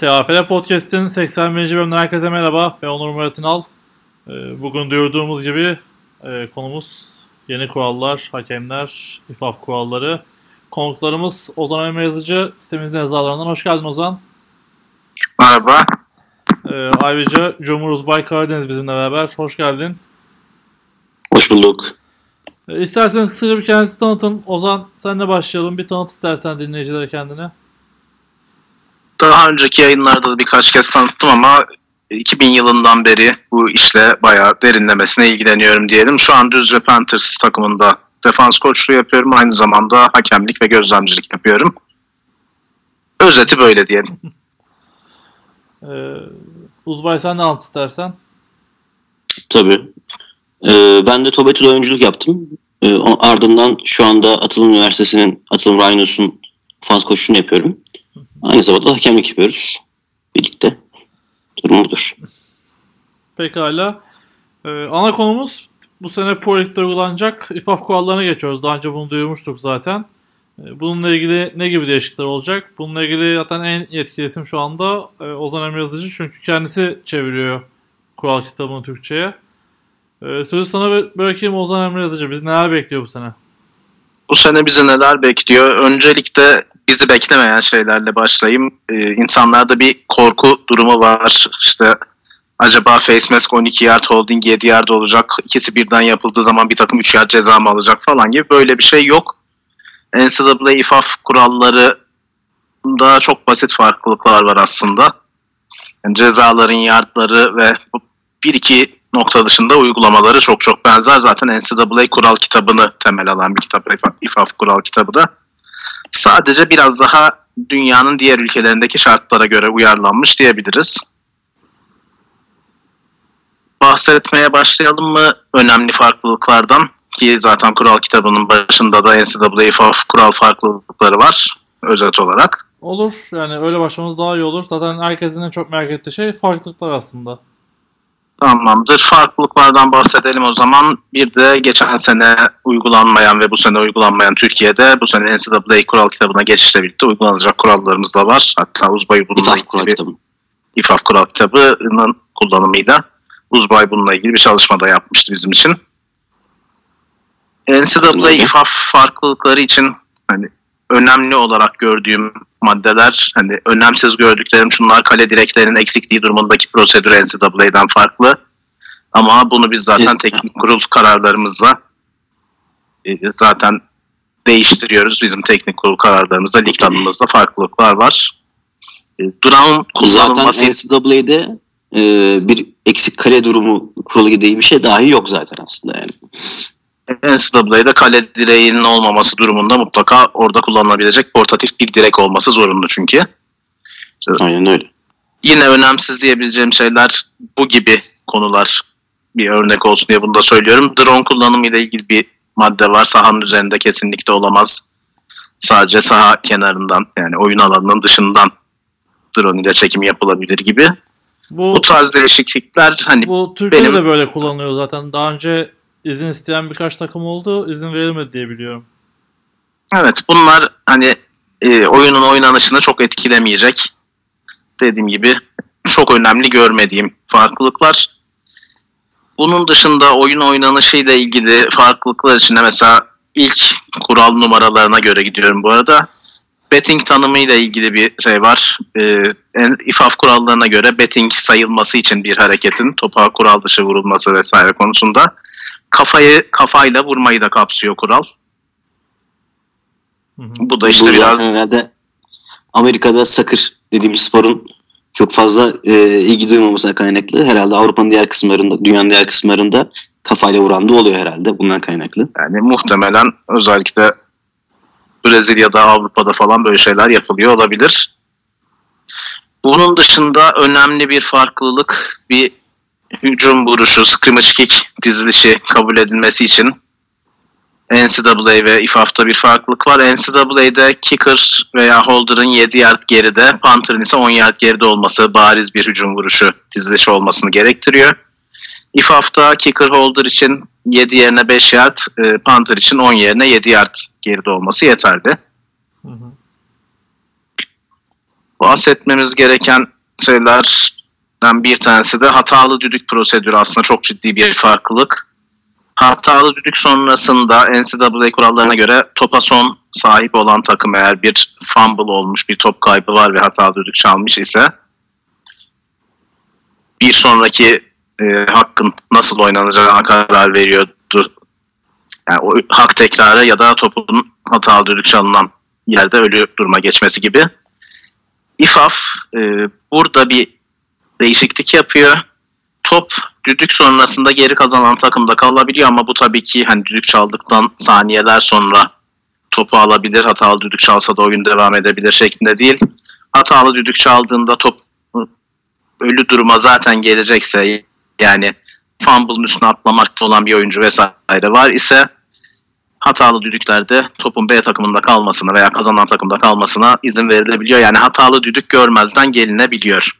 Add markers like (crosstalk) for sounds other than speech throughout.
TAFL Podcast'in 81. bölümünden herkese merhaba. Ben Onur Murat İnal. Ee, Bugün duyurduğumuz gibi e, konumuz yeni kurallar, hakemler, ifaf kuralları. Konuklarımız Ozan Ömer Yazıcı, sitemizin yazarlarından. Hoş geldin Ozan. Merhaba. Ee, Ayrıca Cumhur Uzbay Karadeniz bizimle beraber. Hoş geldin. Hoş bulduk. Ee, İsterseniz kısaca bir kendinizi tanıtın. Ozan senle başlayalım. Bir tanıt istersen dinleyicilere kendini. Daha önceki yayınlarda da birkaç kez tanıttım ama 2000 yılından beri bu işle bayağı derinlemesine ilgileniyorum diyelim. Şu an Düzce Panthers takımında defans koçluğu yapıyorum. Aynı zamanda hakemlik ve gözlemcilik yapıyorum. Özeti böyle diyelim. (laughs) Ee, Uzbay sen de anlat istersen. Tabii. Ee, ben de Tobet'le oyunculuk yaptım. Ee, ardından şu anda Atılım Üniversitesi'nin Atılım Rhinos'un fans koçluğunu yapıyorum. Aynı zamanda hakemlik yapıyoruz. Birlikte. Durum budur. Pekala. Ee, ana konumuz bu sene Pro Lig'de uygulanacak ifaf kurallarına geçiyoruz. Daha önce bunu duyurmuştuk zaten. Ee, bununla ilgili ne gibi değişiklikler olacak? Bununla ilgili zaten en yetkili isim şu anda e, Ozan Emre Yazıcı. Çünkü kendisi çeviriyor kural kitabını Türkçe'ye. Ee, sözü sana bı- bırakayım Ozan Emre Yazıcı. Biz neler bekliyor bu sene? Bu sene bizi neler bekliyor? Öncelikle bizi beklemeyen şeylerle başlayayım. Ee, insanlarda bir korku durumu var. İşte acaba face mask 12 yard holding 7 yard olacak. İkisi birden yapıldığı zaman bir takım 3 yard ceza mı alacak falan gibi böyle bir şey yok. NCAA ifaf kurallarında çok basit farklılıklar var aslında. Yani cezaların yardları ve bir iki nokta dışında uygulamaları çok çok benzer. Zaten NCAA kural kitabını temel alan bir kitap İFAF kural kitabı da. Sadece biraz daha dünyanın diğer ülkelerindeki şartlara göre uyarlanmış diyebiliriz. Bahsetmeye başlayalım mı önemli farklılıklardan? Ki zaten kural kitabının başında da NCAA kural farklılıkları var özet olarak. Olur. Yani öyle başlamamız daha iyi olur. Zaten herkesin en çok merak ettiği şey farklılıklar aslında. Tamamdır. Farklılıklardan bahsedelim o zaman. Bir de geçen sene uygulanmayan ve bu sene uygulanmayan Türkiye'de bu sene NCAA kural kitabına geçişle birlikte uygulanacak kurallarımız da var. Hatta Uzbay bununla İfaf kural kitabı. İFAF kural kitabının kullanımıyla Uzbay bununla ilgili bir çalışma da yapmıştı bizim için. NCAA. İFAF farklılıkları için hani önemli olarak gördüğüm maddeler hani önemsiz gördüklerim şunlar kale direklerinin eksikliği durumundaki prosedür NCAA'den farklı. Ama bunu biz zaten Evet. teknik kurul kararlarımızla e, zaten değiştiriyoruz. Bizim teknik kurul kararlarımızda, lig tanımımızda farklılıklar var. E, Drown kullanılması Zaten NCAA'de e, bir eksik kale durumu kuralı diye bir şey dahi yok zaten aslında yani. NCAA'de kale direğinin olmaması durumunda mutlaka orada kullanılabilecek portatif bir direk olması zorunlu çünkü. Aynen öyle. Yine önemsiz diyebileceğim şeyler bu gibi konular bir örnek olsun diye bunu da söylüyorum. Drone kullanımı ile ilgili bir madde var. Sahanın üzerinde kesinlikle olamaz. Sadece saha kenarından yani oyun alanının dışından drone ile çekim yapılabilir gibi. Bu Bu tarz değişiklikler hani Bu Türkiye'de Benim- de böyle kullanılıyor zaten. Daha önce izin isteyen birkaç takım oldu. İzin verilmedi diye biliyorum. Evet bunlar hani e, oyunun oynanışını çok etkilemeyecek. Dediğim gibi çok önemli görmediğim farklılıklar. Bunun dışında oyun oynanışıyla ilgili farklılıklar içinde mesela ilk kural numaralarına göre gidiyorum bu arada. Betting tanımıyla ilgili bir şey var. E, en- İFAF kurallarına göre betting sayılması için bir hareketin topa kural dışı vurulması vesaire konusunda kafayı kafayla vurmayı da kapsıyor kural. Hı hı. Bu da işte Bu biraz herhalde Amerika'da sakır dediğimiz sporun çok fazla e, ilgi duymamasına kaynaklı. Herhalde Avrupa'nın diğer kısımlarında, dünyanın diğer kısımlarında kafayla vuran da oluyor herhalde bundan kaynaklı. Yani muhtemelen özellikle Brezilya'da, Avrupa'da falan böyle şeyler yapılıyor olabilir. Bunun dışında önemli bir farklılık bir hücum vuruşu, scrimmage kick dizilişi kabul edilmesi için NCAA ve IFAF'ta bir farklılık var. NCAA'de kicker veya holder'ın 7 yard geride, punter'ın ise 10 yard geride olması bariz bir hücum vuruşu dizilişi olmasını gerektiriyor. IFAF'ta kicker holder için 7 yerine 5 yard, e, punter için 10 yerine 7 yard geride olması yeterli. Hı hı. bahsetmemiz gereken şeylerden bir tanesi de hatalı düdük prosedürü aslında çok ciddi bir farklılık. Hatalı düdük sonrasında NCAA kurallarına göre topa son sahip olan takım eğer bir fumble olmuş, bir top kaybı var ve hatalı düdük çalmış ise bir sonraki e, hakkın nasıl oynanacağına karar veriyordu. Yani o hak tekrarı ya da topun hatalı düdük çalınan yerde ölü duruma geçmesi gibi. İFAF e, burada bir değişiklik yapıyor. Top düdük sonrasında geri kazanan takımda kalabiliyor ama bu tabii ki hani düdük çaldıktan saniyeler sonra topu alabilir. Hatalı düdük çalsa da oyun devam edebilir şeklinde değil. Hatalı düdük çaldığında top ölü duruma zaten gelecekse yani fumble'ın üstüne atlamakta olan bir oyuncu vesaire var ise hatalı düdüklerde topun B takımında kalmasına veya kazanan takımda kalmasına izin verilebiliyor. Yani hatalı düdük görmezden gelinebiliyor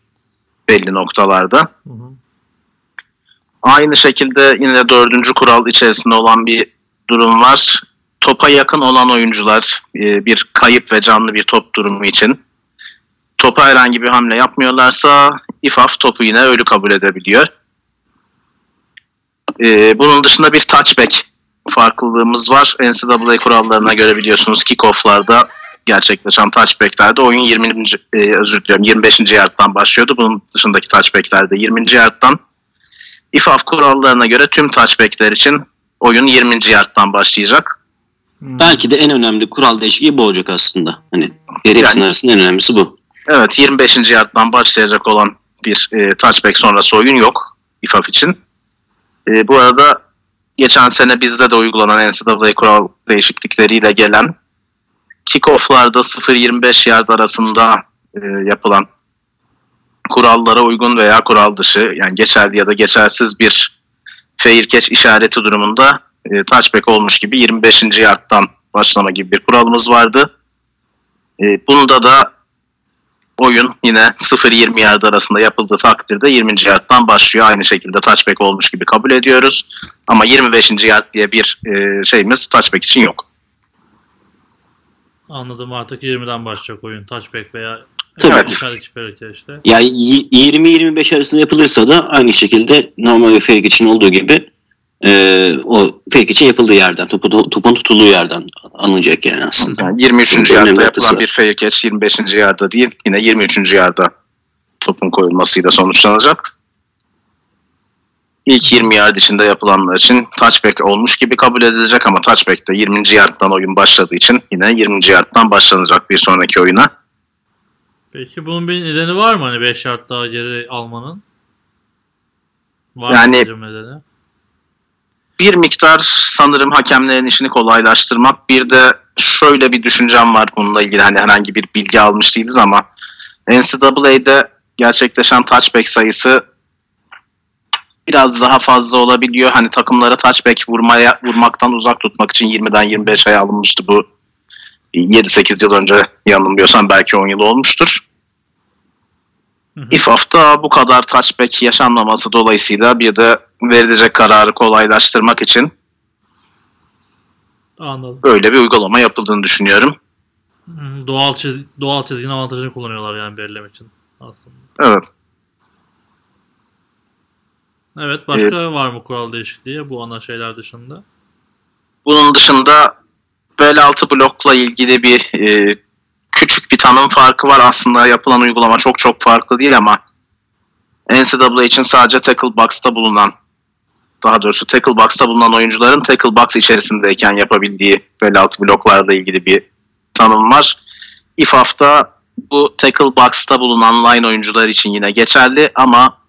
belli noktalarda. Hı hı. Aynı şekilde yine dördüncü kural içerisinde olan bir durum var. Topa yakın olan oyuncular e, bir kayıp ve canlı bir top durumu için topa herhangi bir hamle yapmıyorlarsa İFAF topu yine ölü kabul edebiliyor. E, bunun dışında bir touchback farklılığımız var. NCAA kurallarına göre biliyorsunuz kickoff'larda gerçekleşen touchback'lerde oyun 20. E, özür diliyorum 25. yardtan başlıyordu. Bunun dışındaki touchback'lerde 20. yardtan. İFAF kurallarına göre tüm touchback'ler için oyun 20. yardtan başlayacak. Hmm. Belki de en önemli kural değişikliği bu olacak aslında. Hani hepsinin Yani- arasında en önemlisi bu. Evet 25. yardtan başlayacak olan bir e, touchback sonrası oyun yok İFAF için. E, bu arada geçen sene bizde de uygulanan NCAA kural değişiklikleriyle gelen kickoff'larda 0-25 yard arasında e, yapılan kurallara uygun veya kural dışı yani geçerli ya da geçersiz bir fair catch işareti durumunda e, touchback olmuş gibi 25. yardtan başlama gibi bir kuralımız vardı. E, bunda da oyun yine 0-20 yard arasında yapıldığı takdirde 20. yardtan başlıyor. Aynı şekilde touchback olmuş gibi kabul ediyoruz. Ama 25. yard diye bir e, şeyimiz touchback için yok. Anladım artık 20'den başlayacak oyun. Touchback veya Tabii. evet. ferike işte. Yani y- 20-25 arasında yapılırsa da aynı şekilde normal bir fake için olduğu gibi e, o fake için yapıldığı yerden, topu, topun tutulduğu yerden alınacak yani aslında. Yani 23. Bunun yardta önemli yapılan noktası bir fair catch 25. yardta değil yine 23. yarda topun koyulmasıyla sonuçlanacak. İlk 20 yard içinde yapılanlar için touchback olmuş gibi kabul edilecek ama touchback'te 20. yardtan oyun başladığı için yine 20. yardtan başlanacak bir sonraki oyuna. Peki bunun bir nedeni var mı hani 5 yard daha geri almanın? Var Yani- mı nedeni? bir miktar sanırım hakemlerin işini kolaylaştırmak. Bir de şöyle bir düşüncem var bununla ilgili. Hani herhangi bir bilgi almış değiliz ama NCAA'de gerçekleşen touchback sayısı biraz daha fazla olabiliyor. Hani takımlara touchback vurmaya vurmaktan uzak tutmak için 20'den 25'e alınmıştı bu 7-8 yıl önce yanılmıyorsam belki 10 yıl olmuştur. Hı hı. İFAF'ta bu kadar touchback yaşanmaması dolayısıyla bir de verilecek kararı kolaylaştırmak için Anladım. böyle bir uygulama yapıldığını düşünüyorum. Doğal çiz doğal çizginin avantajını kullanıyorlar yani belirlemek için aslında. Evet. Evet başka var mı kural değişikliği bu ana şeyler dışında? Bunun dışında bel altı blokla ilgili bir e, küçük bir tanım farkı var. Aslında yapılan uygulama çok çok farklı değil ama NCAA için sadece tackle box'ta bulunan daha doğrusu tackle box'ta bulunan oyuncuların tackle box içerisindeyken yapabildiği bel altı bloklarla ilgili bir tanım var. İFAF'ta bu tackle box'ta bulunan line oyuncular için yine geçerli ama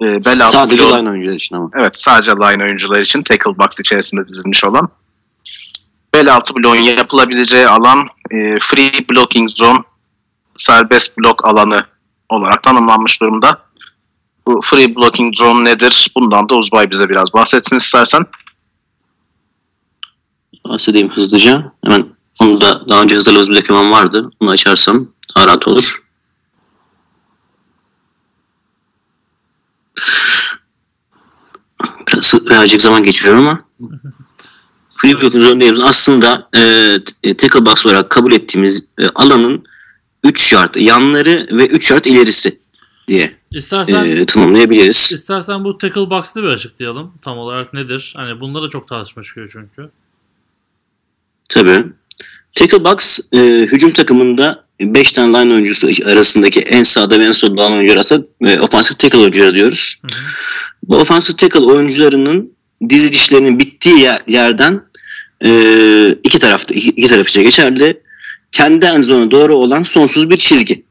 e, bel Sadece line oyuncular için ama. Evet sadece line oyuncular için tackle box içerisinde dizilmiş olan. Bel altı bloğun yapılabileceği alan e, free blocking zone serbest blok alanı olarak tanımlanmış durumda. Bu free blocking zone nedir? Bundan da Uzbay bize biraz bahsetsin istersen. Bahsedeyim hızlıca. Hemen onu da daha önce hazırladığımız bir doküman vardı. Onu açarsam daha rahat olur. Birazcık zaman geçiyor ama Free blocking dediğimiz aslında e, tackle box olarak kabul ettiğimiz e, alanın 3 yard yanları ve 3 yard ilerisi diye İstersen e, tanımlayabiliriz. istersen bu tackle box'ı bir açıklayalım. Tam olarak nedir? Hani bunda da çok tartışma çıkıyor çünkü. Tabii. Tackle box e, hücum takımında 5 tane line oyuncusu arasındaki en sağda ve en solda olan oyuncu arasında e, offensive tackle oyuncuları diyoruz. Hı hı. Bu offensive tackle oyuncularının dizilişlerinin bittiği yer- yerden e, iki tarafta iki, iki taraf için geçerli. Kendi end zone'a doğru olan sonsuz bir çizgi.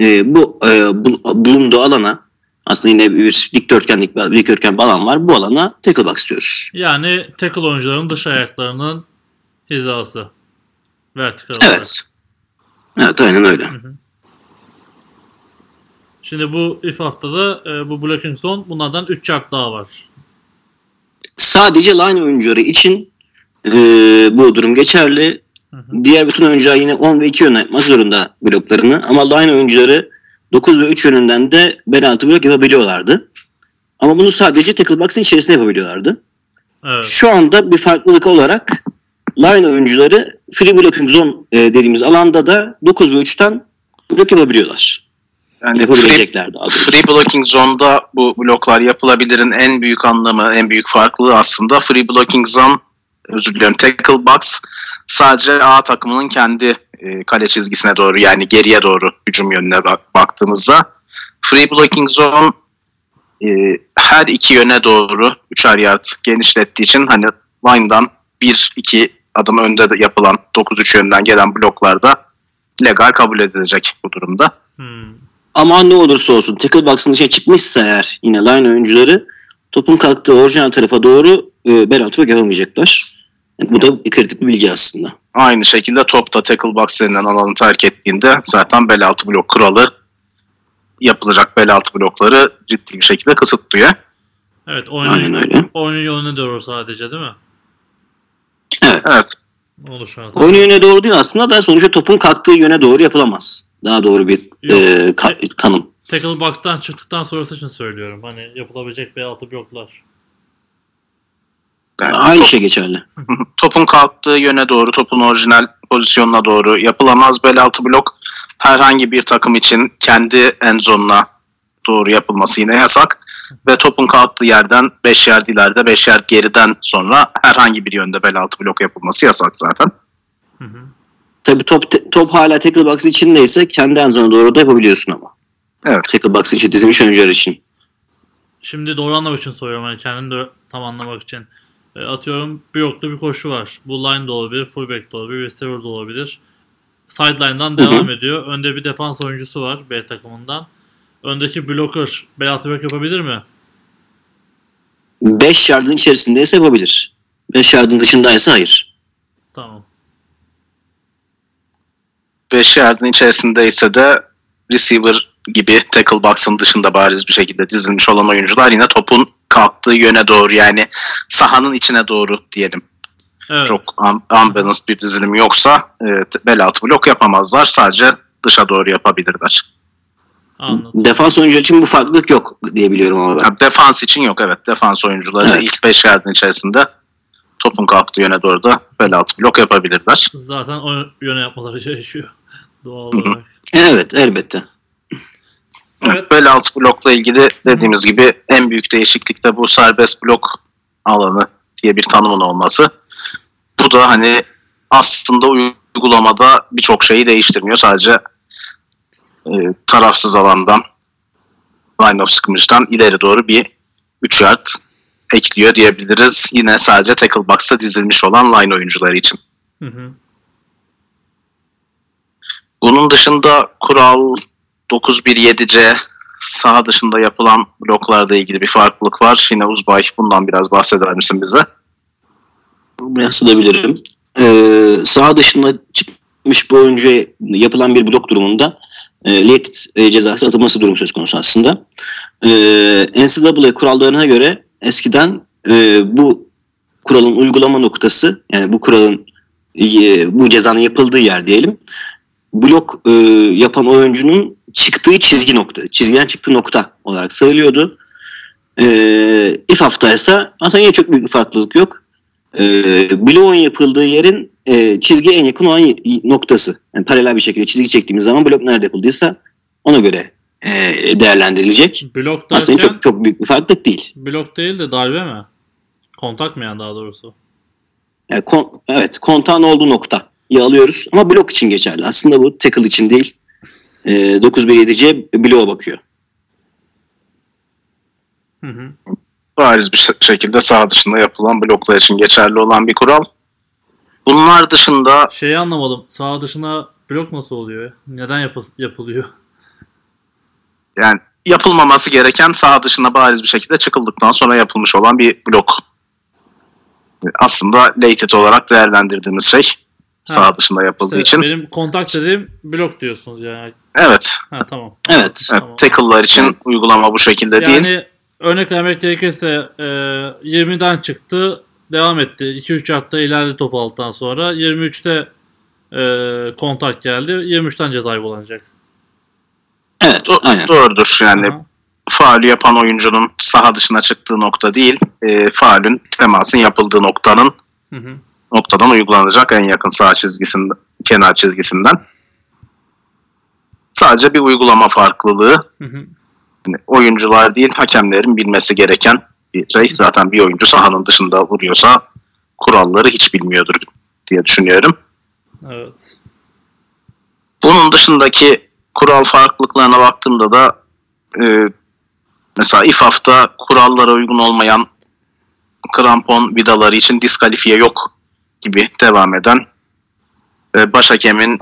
E, bu e, bu- bulunduğu alana aslında yine bir dikdörtgenlik bir dikdörtgen bir alan var. Bu alana tackle box diyoruz. Yani tackle oyuncuların dış ayaklarının hizası. Vertikal olarak. Evet. Aynen öyle. Hı hı. Şimdi bu if haftada e, bu blocking zone bunlardan 3 yard daha var. Sadece line oyuncuları için e, bu durum geçerli. Hı hı. Diğer bütün oyuncular yine 10 ve 2 yöne yapmak zorunda bloklarını. Ama line oyuncuları 9 ve 3 yönünden de bel altı blok yapabiliyorlardı. Ama bunu sadece tackle box'ın içerisinde yapabiliyorlardı. Evet. Şu anda bir farklılık olarak line oyuncuları free blocking zone e, dediğimiz alanda da 9 ve 3'ten blok yapabiliyorlar. Yani free, Yapabilecekler daha doğrusu. free blocking zone'da bu bloklar yapılabilirin en büyük anlamı, en büyük farklılığı aslında free blocking zone, özür diliyorum tackle box sadece A takımının kendi e, kale çizgisine doğru yani geriye doğru hücum yönüne bak- baktığımızda free blocking zone e, her iki yöne doğru üçer yard genişlettiği için hani line'dan 1-2 adım önde de yapılan 9-3 yönden gelen bloklarda legal kabul edilecek bu durumda. Hmm. Ama ne olursa olsun tackle box'ın dışına çıkmışsa eğer yine line oyuncuları topun kalktığı orijinal tarafa doğru e, bel altı blok yapamayacaklar. Yani bu da kritik bir bilgi aslında. Aynı şekilde topta tackle box denilen alanı terk ettiğinde zaten bel altı blok kuralı yapılacak bel altı blokları ciddi bir şekilde kısıtlıyor. Evet Aynen oyunun, öyle. oyunun yönüne doğru sadece değil mi? Evet. Evet. Oyun yöne doğru değil aslında da sonuçta topun kalktığı yöne doğru yapılamaz. Daha doğru bir Yok. e, ka- tanım. Tackle box'tan çıktıktan sonrası için söylüyorum. Hani yapılabilecek B6 bloklar. Yani Aynı top- şey geçerli. (laughs) topun kalktığı yöne doğru, topun orijinal pozisyonuna doğru yapılamaz bel altı blok. Herhangi bir takım için kendi end zone'una doğru yapılması yine yasak. Ve topun kalktığı yerden 5 yer ileride 5 yer geriden sonra herhangi bir yönde bel altı blok yapılması yasak zaten. Hı hı. Tabii top, top hala tackle box'ın içindeyse kendi end zone'a doğru da yapabiliyorsun ama. Evet. Tackle box'ın içi dizilmiş oyuncular için. Şimdi doğru anlamak için soruyorum. Hani kendim de tam anlamak için. E, atıyorum bloklu bir koşu var. Bu line de olabilir, fullback de olabilir, receiver de olabilir. Sideline'dan devam ediyor. Önde bir defans oyuncusu var B takımından. Öndeki blocker bel altı blok yapabilir mi? 5 yardın içerisindeyse yapabilir. 5 yardın dışındaysa hayır. Tamam. 5 yardın içerisindeyse de receiver gibi tackle box'ın dışında bariz bir şekilde dizilmiş olan oyuncular yine topun kalktığı yöne doğru yani sahanın içine doğru diyelim. Evet. Çok un- unbalanced bir dizilim yoksa e, bel altı blok yapamazlar. Sadece dışa doğru yapabilirler. Anladım. Defans oyuncular için bu farklılık yok diye biliyorum ama ben. Yani defans için yok evet. Defans oyuncuları Evet. ilk 5 yardın içerisinde topun kalktığı yöne doğru da bel altı blok yapabilirler. Zaten o yöne yapmaları gerekiyor. (laughs) Doğal olarak. Evet elbette. Evet. Bel altı blokla ilgili dediğimiz gibi en büyük değişiklik de bu serbest blok alanı diye bir tanımın olması. Bu da hani aslında uygulamada birçok şeyi değiştirmiyor. Sadece e, tarafsız alandan line of scrimmage'dan ileri doğru bir 3 yard ekliyor diyebiliriz. Yine sadece tackle box'ta dizilmiş olan line oyuncuları için. Hı hı. Bunun dışında kural 917C saha dışında yapılan bloklarla ilgili bir farklılık var. Yine Uzbay bundan biraz bahseder misin bize? Bahsedebilirim. Ee, saha dışında çıkmış bir oyuncuya yapılan bir blok durumunda e, e, cezası atılması durumu söz konusu aslında. E, NCAA kurallarına göre eskiden e, bu kuralın uygulama noktası yani bu kuralın e, bu cezanın yapıldığı yer diyelim blok e, yapan oyuncunun çıktığı çizgi nokta, çizgiden çıktığı nokta olarak sayılıyordu. E, if hafta aslında yine çok büyük bir farklılık yok. E, bloğun yapıldığı yerin e, çizgiye en yakın olan noktası. Yani paralel bir şekilde çizgi çektiğimiz zaman blok nerede yapıldıysa ona göre e, değerlendirilecek. Blok Aslında derken çok çok büyük bir farklılık değil. blok değil de darbe mi? Kontak mı yani daha doğrusu? Yani kon- evet kontağın olduğu nokta alıyoruz ama blok için geçerli. Aslında bu tackle için değil. E, 917C bloğa bakıyor. Hı hı. bariz bir şe- şekilde sağ dışında yapılan bloklar için geçerli olan bir kural. Bunlar dışında Şeyi anlamadım. Sağ dışına blok nasıl oluyor? Neden yapı- yapılıyor? (laughs) yani yapılmaması gereken sağ dışına bariz bir şekilde çıkıldıktan sonra yapılmış olan bir blok. Aslında lated olarak değerlendirdiğimiz şey sağ dışında yapıldığı İşte için. benim kontak dediğim blok diyorsunuz yani. Evet, Ha tamam. Evet. evet Tamam. tackle'lar için uygulama bu şekilde değil. Yani örnek vermek gerekirse e, 20'den çıktı devam etti. 2-3 yardta ilerledi top alttan sonra. 23'te e, kontak geldi. 23'ten ceza uygulanacak. Evet. Do- aynen. Doğrudur yani Aha. faulü yapan oyuncunun saha dışına çıktığı nokta değil, e, faulün temasın yapıldığı noktanın Hı hı. noktadan uygulanacak en yakın sağ çizgisinden, kenar çizgisinden. Sadece bir uygulama farklılığı. Hı hı. Yani oyuncular değil, hakemlerin bilmesi gereken bir şey. Zaten bir oyuncu sahanın dışında vuruyorsa kuralları hiç bilmiyordur diye düşünüyorum. Evet. Bunun dışındaki kural farklılıklarına baktığımda da e, mesela İFAF'ta kurallara uygun olmayan krampon vidaları için diskalifiye yok gibi devam eden e, baş hakemin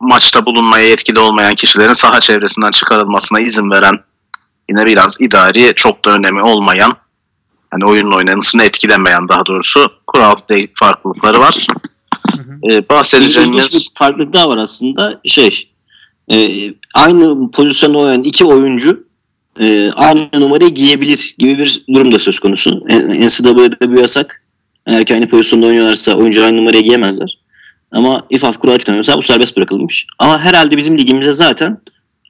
maçta bulunmaya yetkili olmayan kişilerin saha çevresinden çıkarılmasına izin veren yine biraz idari çok da önemi olmayan hani oyunun oynanışını etkilemeyen daha doğrusu kural farklılıkları var. Hı hı. E, bahsedeceğimiz İlginç bir farklılık daha var aslında. Şey, e, aynı pozisyonda oynayan iki oyuncu e, aynı numarayı giyebilir gibi bir durum da söz konusu. NCAA'de bir yasak. Eğer ki aynı pozisyonda oynuyorlarsa oyuncular aynı numarayı giyemezler. Ama İFAF kuralı kitabı bu serbest bırakılmış. Ama herhalde bizim ligimizde zaten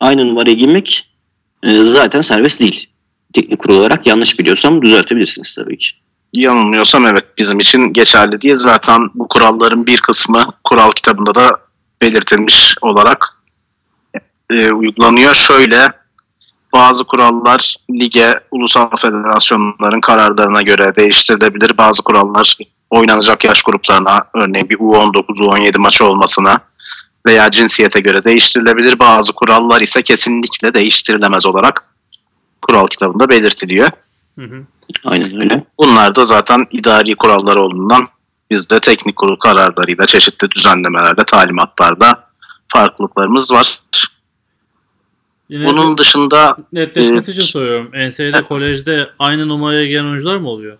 aynı numarayı giymek e, zaten serbest değil. Teknik kurul olarak yanlış biliyorsam düzeltebilirsiniz tabii ki. Yanılmıyorsam evet bizim için geçerli diye zaten bu kuralların bir kısmı kural kitabında da belirtilmiş olarak e, uygulanıyor. Şöyle bazı kurallar lige, ulusal federasyonların kararlarına göre değiştirilebilir. Bazı kurallar oynanacak yaş gruplarına örneğin bir U19, U17 maçı olmasına veya cinsiyete göre değiştirilebilir. Bazı kurallar ise kesinlikle değiştirilemez olarak kural kitabında belirtiliyor. Hı hı. Aynen öyle. Bunlar da zaten idari kurallar olduğundan bizde teknik kurul kararlarıyla çeşitli düzenlemelerle talimatlarda farklılıklarımız var. Yine Bunun dışında netleşmesi e, için soruyorum. NCAA'de kolejde aynı numaraya giyen oyuncular mı oluyor?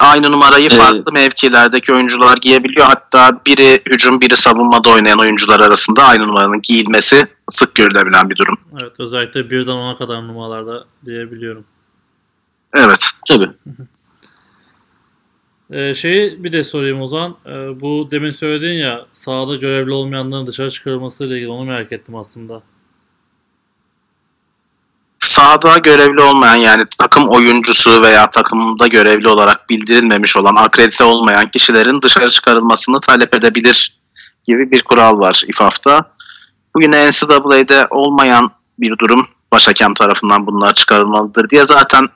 Aynı numarayı Ee, farklı mevkilerdeki oyuncular giyebiliyor. Hatta biri hücum biri savunmada oynayan oyuncular arasında aynı numaranın giyilmesi sık görülebilen bir durum. Evet özellikle birden 10'a kadar numaralarda diyebiliyorum. Evet. Tabii. (laughs) Ee, şeyi bir de sorayım o zaman. Ee, bu demin söylediğin ya sahada görevli olmayanların dışarı çıkarılması ile ilgili onu merak ettim aslında. Sahada görevli olmayan yani takım oyuncusu veya takımda görevli olarak bildirilmemiş olan, akredite olmayan kişilerin dışarı çıkarılmasını talep edebilir gibi bir kural var İFAF'ta. Bu yine NCAA'de olmayan bir durum. Başhakem tarafından bunlar çıkarılmalıdır diye zaten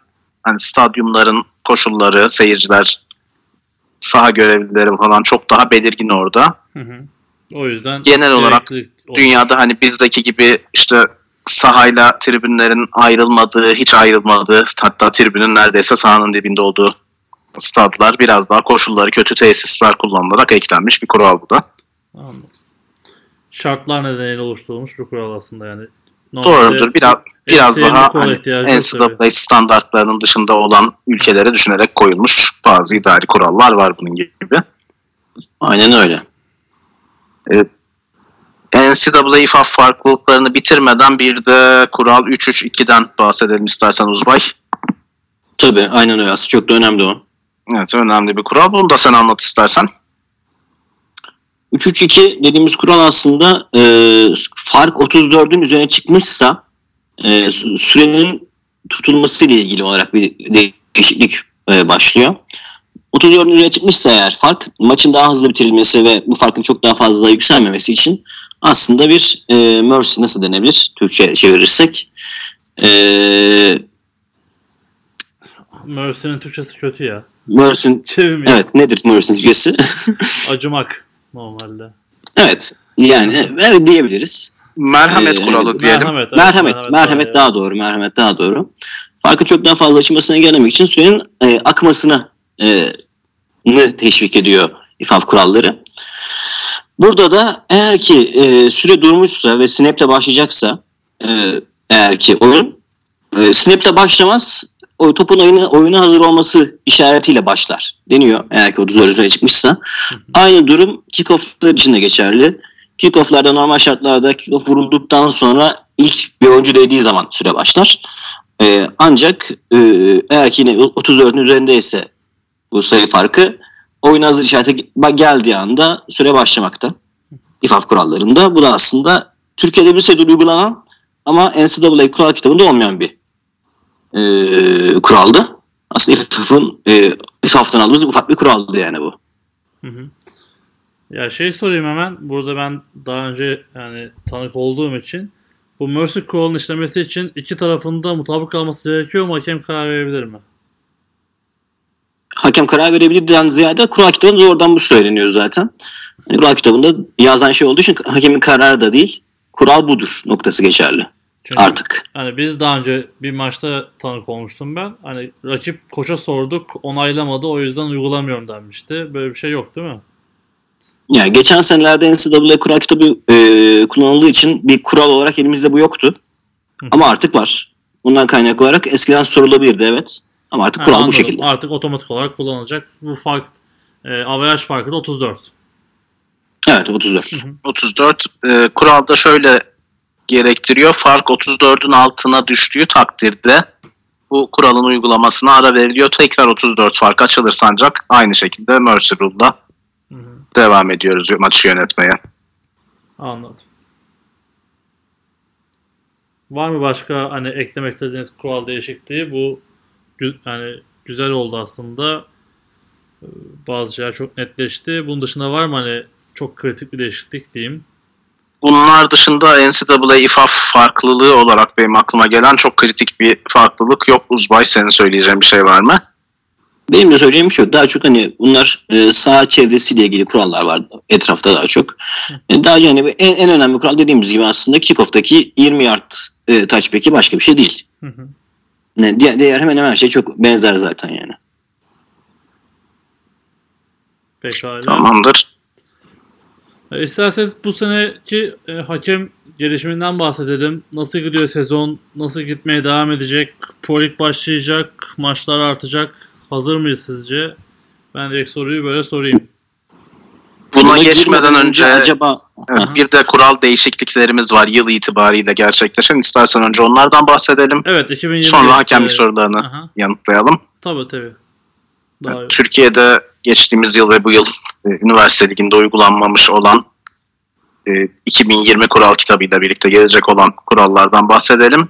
hani stadyumların koşulları, seyirciler, saha görevlileri falan çok daha belirgin orada. Hı hı. O yüzden Genel olarak olmuş. Dünyada hani bizdeki gibi işte sahayla tribünlerin ayrılmadığı, hiç ayrılmadığı, hatta tribünün neredeyse sahanın dibinde olduğu stadlar biraz daha koşulları kötü tesisler kullanılarak eklenmiş bir kural bu da. Anladım. Şartlar nedeniyle oluşturulmuş bir kural aslında yani. Doğrudur. Biraz biraz daha hani NCAA tabii. standartlarının dışında olan ülkelere düşünerek koyulmuş bazı idari kurallar var bunun gibi. Aynen öyle. NCAA İFAF farklılıklarını bitirmeden bir de kural 3-3-2'den bahsedelim istersen Uzbay. Tabii aynen öyle. Aslında çok da önemli o. Evet önemli bir kural. Bunu da sen anlat istersen. 3-3-2 dediğimiz kural aslında e, fark 34'ün üzerine çıkmışsa e, sü- sürenin tutulması ile ilgili olarak bir değişiklik e, başlıyor. 34'ün üzerine çıkmışsa eğer fark maçın daha hızlı bitirilmesi ve bu farkın çok daha fazla yükselmemesi için aslında bir e, mercy nasıl denebilir Türkçe çevirirsek e, Mercy'nin Türkçesi kötü ya. mercy'nin Çevirmiyor. evet nedir mercy'nin Türkçesi? (laughs) Acımak normalde. evet yani evet diyebiliriz. Merhamet Ee, kuralı diyelim. Merhamet, evet, merhamet, merhamet, daha doğru, merhamet daha doğru. Farkın çok daha fazla açılmasına engellemek için suyun e, akmasını e, nı teşvik ediyor İFAF kuralları. Burada da eğer ki e, süre durmuşsa ve snap'le başlayacaksa e, eğer ki oyun e, snap'le başlamaz o topun oyuna, oyuna hazır olması işaretiyle başlar deniyor eğer ki 34 üzerine çıkmışsa. Aynı durum kickoff'lar için de geçerli. Kickoff'larda normal şartlarda kickoff vurulduktan sonra ilk bir oyuncu değdiği zaman süre başlar. Ee, ancak e, eğer ki yine 34'ün üzerindeyse bu sayı farkı oyun hazır işareti geldiği anda süre başlamakta. İFAF kurallarında. Bu da aslında Türkiye'de bir sefer uygulanan ama NCAA kural kitabında olmayan bir e, kuraldı. Aslında İFAF'ın e, İFAF'tan aldığımız ufak bir kuraldı yani bu. Hı hı. Ya şey sorayım hemen. Burada ben daha önce yani tanık olduğum için bu Mercy kuralının işlemesi için iki tarafında mutabık kalması gerekiyor mu? Hakem karar verebilir mi? Hakem karar verebilirden ziyade kural kitabında oradan bu söyleniyor zaten. Yani kural kitabında yazan şey olduğu için hakemin kararı da değil. Kural budur noktası geçerli Çünkü artık. Hani biz daha önce bir maçta tanık olmuştum ben. Hani rakip koça sorduk onaylamadı o yüzden uygulamıyorum denmişti. Böyle bir şey yok değil mi? Yani geçen senelerde NCAA kural kitabı e, kullanıldığı için bir kural olarak elimizde bu yoktu. Hı. Ama artık var. Bundan kaynaklı olarak eskiden sorulabilirdi evet. Ama artık Ha, kural bu anladım. şekilde. Artık otomatik olarak kullanılacak. Bu fark e, averaj farkı da 34. Evet 34. 34 e, kuralda şöyle gerektiriyor. Fark 34'ün altına düştüğü takdirde bu kuralın uygulamasına ara veriliyor. Tekrar 34 fark açılırsa ancak aynı şekilde Mercy Rule'da Hı hı. devam ediyoruz maçı yönetmeye. Anladım. Var mı başka hani eklemek istediğiniz kural değişikliği? Bu gü- hani güzel oldu aslında. Ee, Bazı şeyler çok netleşti. Bunun dışında var mı hani çok kritik bir değişiklik diyeyim. Bunlar dışında NCAA IFAF farklılığı olarak benim aklıma gelen çok kritik bir farklılık yok. Uzbay senin söyleyeceğin bir şey var mı? Benim de söyleyeceğim bir şey yok. Daha çok hani bunlar e, saha çevresiyle ilgili kurallar var etrafta daha çok. E, daha yani en, en önemli kural dediğimiz gibi aslında kickoff'taki 20 yard e, touchback'i başka bir şey değil. Hı hı. Ne, diğer, diğer hemen hemen her şey çok benzer zaten yani. Pekala. Tamamdır. E, isterseniz bu seneki e, hakem gelişiminden bahsedelim. Nasıl gidiyor sezon? Nasıl gitmeye devam edecek? Pro Lig başlayacak. Maçlar artacak. Hazır mıyız sizce? Ben direkt soruyu böyle sorayım. Buna Buna geçmeden önce acaba evet, bir de kural değişikliklerimiz var yıl itibariyle gerçekleşen. İstersen önce onlardan bahsedelim. Evet 2020. Sonra hakemlik e, sorularını Aha, yanıtlayalım. tabii tabii. Daha iyi. Türkiye'de geçtiğimiz yıl ve bu yıl e, üniversite liginde uygulanmamış olan e, 2020 kural kitabıyla birlikte gelecek olan kurallardan bahsedelim.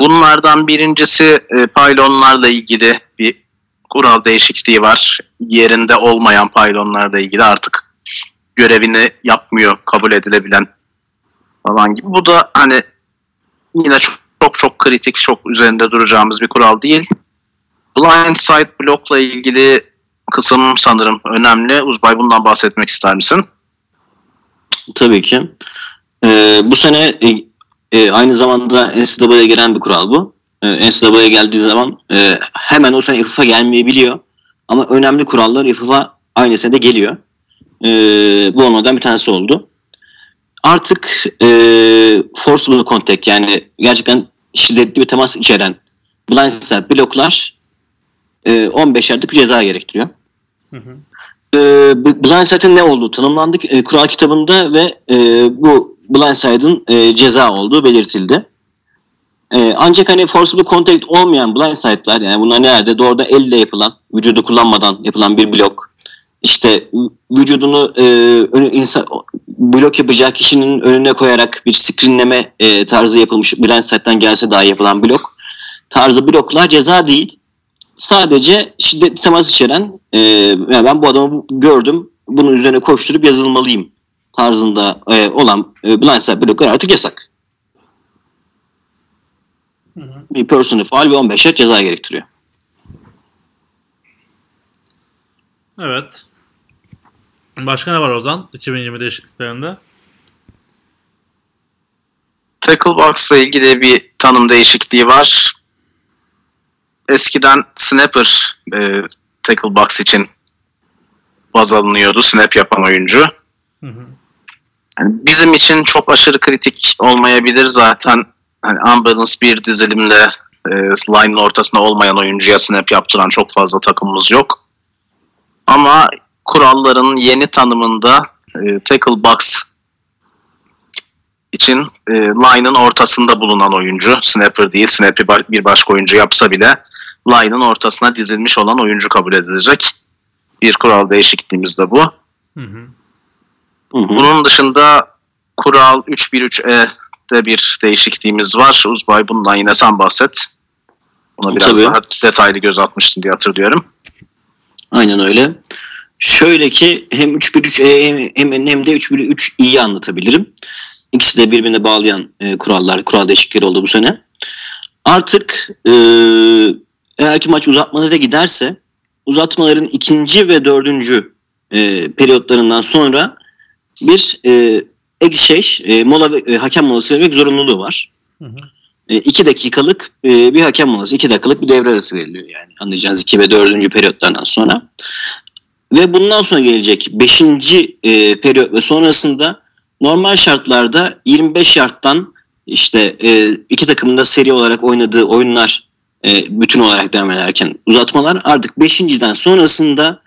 Bunlardan birincisi e, paylonlarla ilgili bir kural değişikliği var. Yerinde olmayan paylonlarla ilgili artık görevini yapmıyor kabul edilebilen falan gibi. Bu da hani yine çok çok, çok kritik, çok üzerinde duracağımız bir kural değil. Blindside blokla ilgili kısım sanırım önemli. Uzbay bundan bahsetmek ister misin? tabii ki. E, bu sene e, aynı zamanda NCAA'ya gelen bir kural bu. E, NCAA'ya geldiği zaman e, hemen o sene IFF'a gelmeyebiliyor. Ama önemli kurallar IFF'a aynı senede geliyor. E, bu onlardan bir tanesi oldu. Artık e, forcible contact yani gerçekten şiddetli bir temas içeren blindside bloklar e, 15 yardlık bir ceza gerektiriyor. Hı hı. e, blindside'ın ne olduğu tanımlandı e, kural kitabında ve e, bu blindside'ın e, ceza olduğu belirtildi. E, ancak hani forcible contact olmayan blindside'lar yani bunlar nerede? Doğruda elle yapılan, vücudu kullanmadan yapılan bir blok. İşte vücudunu e, insan, blok yapacağı kişinin önüne koyarak bir screenleme e, tarzı yapılmış blindside'dan gelse daha yapılan blok tarzı bloklar ceza değil. sadece şiddetli temas içeren e, yani ben bu adamı gördüm bunun üzerine koşturup yazılmalıyım tarzında e, olan e, blindside bloklar artık yasak. Hı hı. Bir personal faal ve 15 yard ceza gerektiriyor. Evet. Başka ne var Ozan 2020 değişikliklerinde? Tackle box'la ilgili bir tanım değişikliği var. Eskiden snapper e, tackle box için baz alınıyordu. Snap yapan oyuncu. Hı hı. Yani bizim için çok aşırı kritik olmayabilir zaten. Hani unbalanced bir dizilimle e, line'ın ortasında olmayan oyuncuya snap yaptıran çok fazla takımımız yok. Ama kuralların yeni tanımında e, tackle box için e, line'ın ortasında bulunan oyuncu, snapper değil, snap'i ba- bir başka oyuncu yapsa bile line'ın ortasına dizilmiş olan oyuncu kabul edilecek. Bir kural değişikliğimiz de bu. Hı hı. Bunun dışında kural 313E'de bir değişikliğimiz var. Uzbay bundan yine sen bahset. Buna biraz Tabii. daha detaylı göz atmıştın diye hatırlıyorum. Aynen öyle. Şöyle ki hem 3.1.3 hem, hem, hem de 3.1.3 iyi anlatabilirim. İkisi de birbirine bağlayan e, kurallar, kural değişiklikleri oldu bu sene. Artık e, eğer ki maç uzatmalara giderse uzatmaların ikinci ve dördüncü e, periyotlarından sonra bir e, ek şey, e, mola e, hakem molası vermek zorunluluğu var. Hı hı. E, iki dakikalık e, bir hakem molası, iki dakikalık bir devre arası veriliyor yani. Anlayacağınız iki ve dördüncü periyotlardan sonra. Ve bundan sonra gelecek beşinci e, periyot ve sonrasında normal şartlarda 25 yardtan işte e, iki takımın da seri olarak oynadığı oyunlar e, bütün olarak devam ederken uzatmalar artık beşinciden sonrasında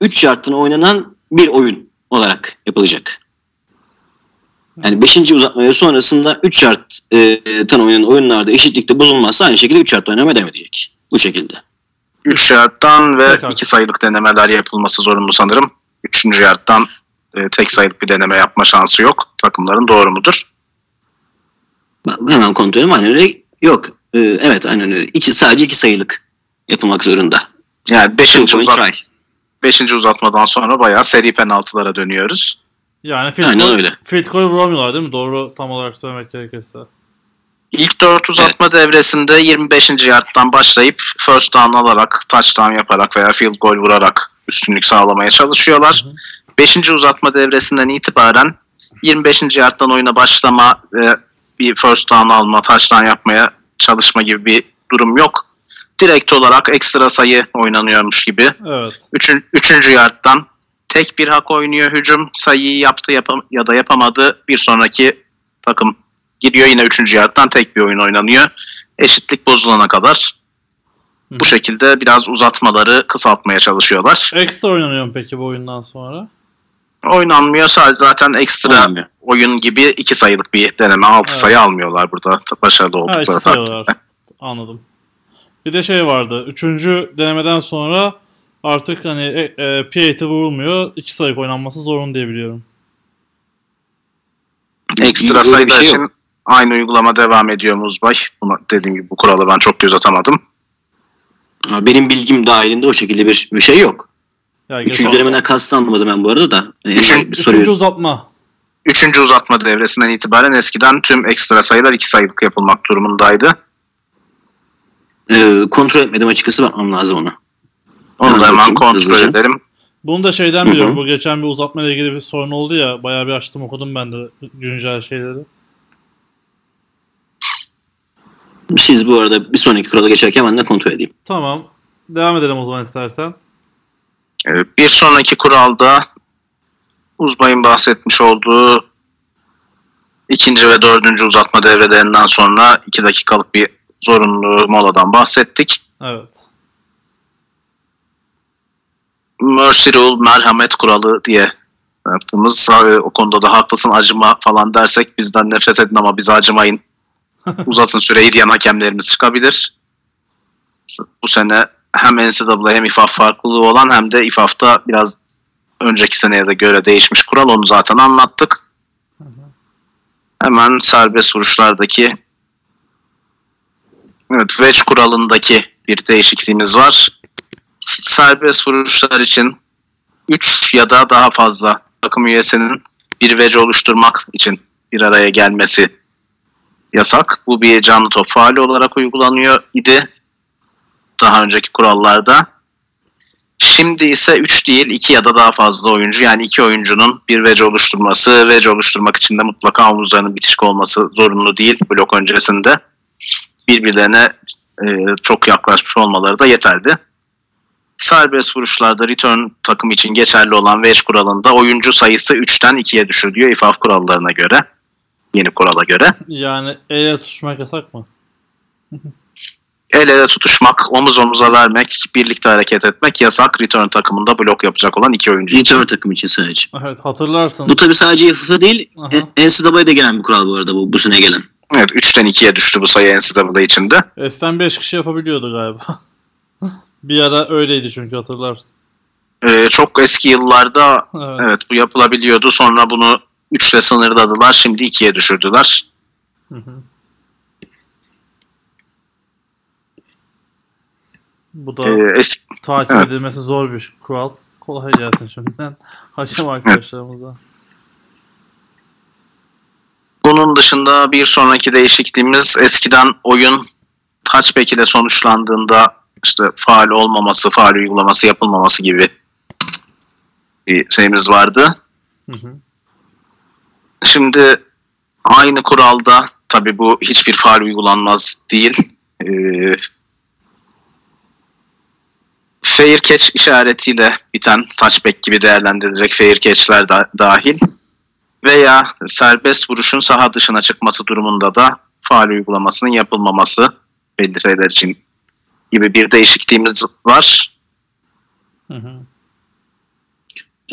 3 yardtan oynanan bir oyun olarak yapılacak. Yani 5. uzatma ve sonrasında 3 yardtan oynanan oyunlarda eşitlikte bozulmazsa aynı şekilde 3 yard oynamaya devam edecek. Bu şekilde. 3 yardtan ve Pekala. 2 sayılık denemeler yapılması zorunlu sanırım. 3. yardtan e, tek sayılık bir deneme yapma şansı yok. Takımların doğru mudur? Bak, Hemen kontrol edelim. Aynen öyle. Yok. Ee, evet aynen öyle. İki, sadece iki sayılık yapılmak zorunda. Yani 5. Two point uzat, beşinci uzatmadan sonra bayağı seri penaltılara dönüyoruz. Yani field Aynen goal, öyle. field goal vuramıyorlar değil mi? Doğru tam olarak söylemek gerekirse. İlk 4 uzatma devresinde 25. yardtan başlayıp first down alarak, touchdown yaparak veya field goal vurarak üstünlük sağlamaya çalışıyorlar. Hı hı. 5. uzatma devresinden itibaren 25. yardtan oyuna başlama ve bir first down alma, touchdown yapmaya çalışma gibi bir durum yok. Direkt olarak ekstra sayı oynanıyormuş gibi. Evet. Üçün, üçüncü yardtan tek bir hak oynuyor hücum. Sayıyı yaptı yapam ya da yapamadı. Bir sonraki takım gidiyor yine üçüncü yardtan tek bir oyun oynanıyor. Eşitlik bozulana kadar Hı bu şekilde biraz uzatmaları kısaltmaya çalışıyorlar. Ekstra oynanıyor mu peki bu oyundan sonra? Oynanmıyor sadece zaten ekstra Oynanmıyor. oyun gibi iki sayılık bir deneme. Altı Evet. sayı almıyorlar burada. Başarılı Ha oldukları iki takdirde. Anladım. Bir de şey vardı. Üçüncü denemeden sonra artık hani e, e, PAT'e vurulmuyor. iki sayı oynanması zorunlu diye biliyorum. Ekstra sayılar şey için yok. aynı uygulama devam ediyor mu Uzbay? Bunu dediğim gibi bu kuralı ben çok göz atamadım. Ama Benim bilgim dahilinde o şekilde bir, bir şey yok. Ya Üçüncü denemeden kastı anlamadım ben bu arada da. Yani Üçün- Üçüncü uzatma. Üçüncü uzatma devresinden itibaren eskiden tüm ekstra sayılar iki sayılık yapılmak durumundaydı. Ee, kontrol etmedim açıkçası bakmam lazım ona. Onu da Hemen kontrol hızlıca. edelim. Bunu da şeyden Hı hı. biliyorum. Bu geçen bir uzatma ile ilgili bir sorun oldu ya. Bayağı bir açtım okudum ben de güncel şeyleri. Siz bu arada bir sonraki kurala geçerken ben de kontrol edeyim. Tamam. Devam edelim o zaman istersen. Bir sonraki kuralda Uzbay'ın bahsetmiş olduğu ikinci ve dördüncü uzatma devrelerinden sonra iki dakikalık bir zorunlu moladan bahsettik. Evet. Mercy Rule, merhamet kuralı diye yaptığımız e, o konuda da haklısın acıma falan dersek bizden nefret edin ama bize acımayın. (laughs) Uzatın süreyi diyen hakemlerimiz çıkabilir. Bu sene hem NCAA hem İFAF farklılığı olan hem de İFAF'ta biraz önceki seneye de göre değişmiş kural onu zaten anlattık. Hemen serbest vuruşlardaki evet, wedge kuralındaki bir değişikliğimiz var. Serbest vuruşlar için 3 ya da daha fazla takım üyesinin bir vece oluşturmak için bir araya gelmesi yasak. Bu bir canlı top faali olarak uygulanıyor idi daha önceki kurallarda. Şimdi ise 3 değil 2 ya da daha fazla oyuncu yani 2 oyuncunun bir vece oluşturması, vece oluşturmak için de mutlaka omuzlarının bitişik olması zorunlu değil blok öncesinde. Birbirlerine e, çok yaklaşmış olmaları da yeterli. Serbest vuruşlarda return takım için geçerli olan wedge kuralında oyuncu sayısı 3'ten 2'ye düşürülüyor İFAF kurallarına göre. Yeni kurala göre. Yani elle tutuşmak yasak mı? El ele tutuşmak, omuz omuza vermek, birlikte hareket etmek yasak. Return takımında blok yapacak olan iki oyuncu için. Return takım için sadece. Evet hatırlarsın. Bu tabi sadece FIFA değil, NCAA'de gelen bir kural bu arada bu, bu sene gelen. Evet 3'ten 2'ye düştü bu sayı NCAA içinde. Eskiden 5 kişi yapabiliyordu galiba. (laughs) bir ara öyleydi çünkü hatırlarsın. Ee, çok eski yıllarda Evet. evet bu yapılabiliyordu. Sonra bunu 3'le sınırladılar. Şimdi 2'ye düşürdüler. Hı hı. Bu da Ee, es- takip evet. edilmesi zor bir kural. Kolay gelsin şimdiden. (laughs) Hakem arkadaşlarımıza. bunun dışında bir sonraki değişikliğimiz eskiden oyun touchback ile sonuçlandığında işte faal olmaması, faal uygulaması yapılmaması gibi bir şeyimiz vardı. Hı hı. Şimdi aynı kuralda tabi bu hiçbir faal uygulanmaz değil. Ee, fair catch işaretiyle biten touchback gibi değerlendirilecek fair catch'ler da, dahil veya serbest vuruşun saha dışına çıkması durumunda da faal uygulamasının yapılmaması belli şeyler için gibi bir değişikliğimiz var. Hı hı.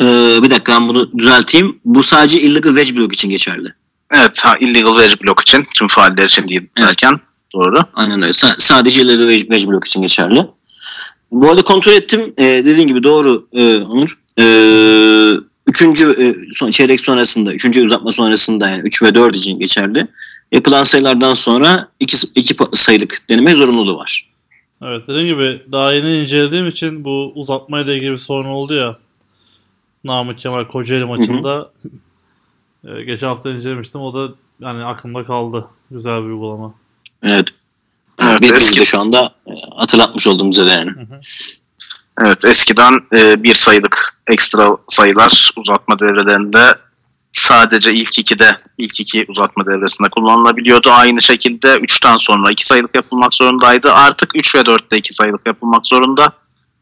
Ee, bir dakika ben bunu düzelteyim. Bu sadece illegal wedge block için geçerli. Evet, ha, illegal wedge block için, tüm faaller için değil Evet. derken doğru. Aynen öyle. Sa- sadece illegal wedge, block için geçerli. Bu arada kontrol ettim. Ee, dediğin gibi doğru e, Onur. Ee, üçüncü e, son, çeyrek sonrasında, üçüncü uzatma sonrasında yani 3 ve 4 için geçerli. Yapılan sayılardan sonra iki, iki pa- sayılık deneme zorunluluğu var. Evet dediğim gibi daha yeni incelediğim için bu uzatmayla ilgili bir sorun oldu ya. Namık Kemal Kocaeli maçında (laughs) e, geçen hafta incelemiştim. O da yani aklımda kaldı. Güzel bir uygulama. Evet. Evet, bir eski- de şu anda e, hatırlatmış oldum bize de yani. Hı hı. Evet eskiden e, bir sayılık ekstra sayılar uzatma devrelerinde sadece ilk ikide ilk iki uzatma devresinde kullanılabiliyordu. Aynı şekilde 3'ten sonra 2 sayılık yapılmak zorundaydı. Artık 3 ve 4'te 2 sayılık yapılmak zorunda.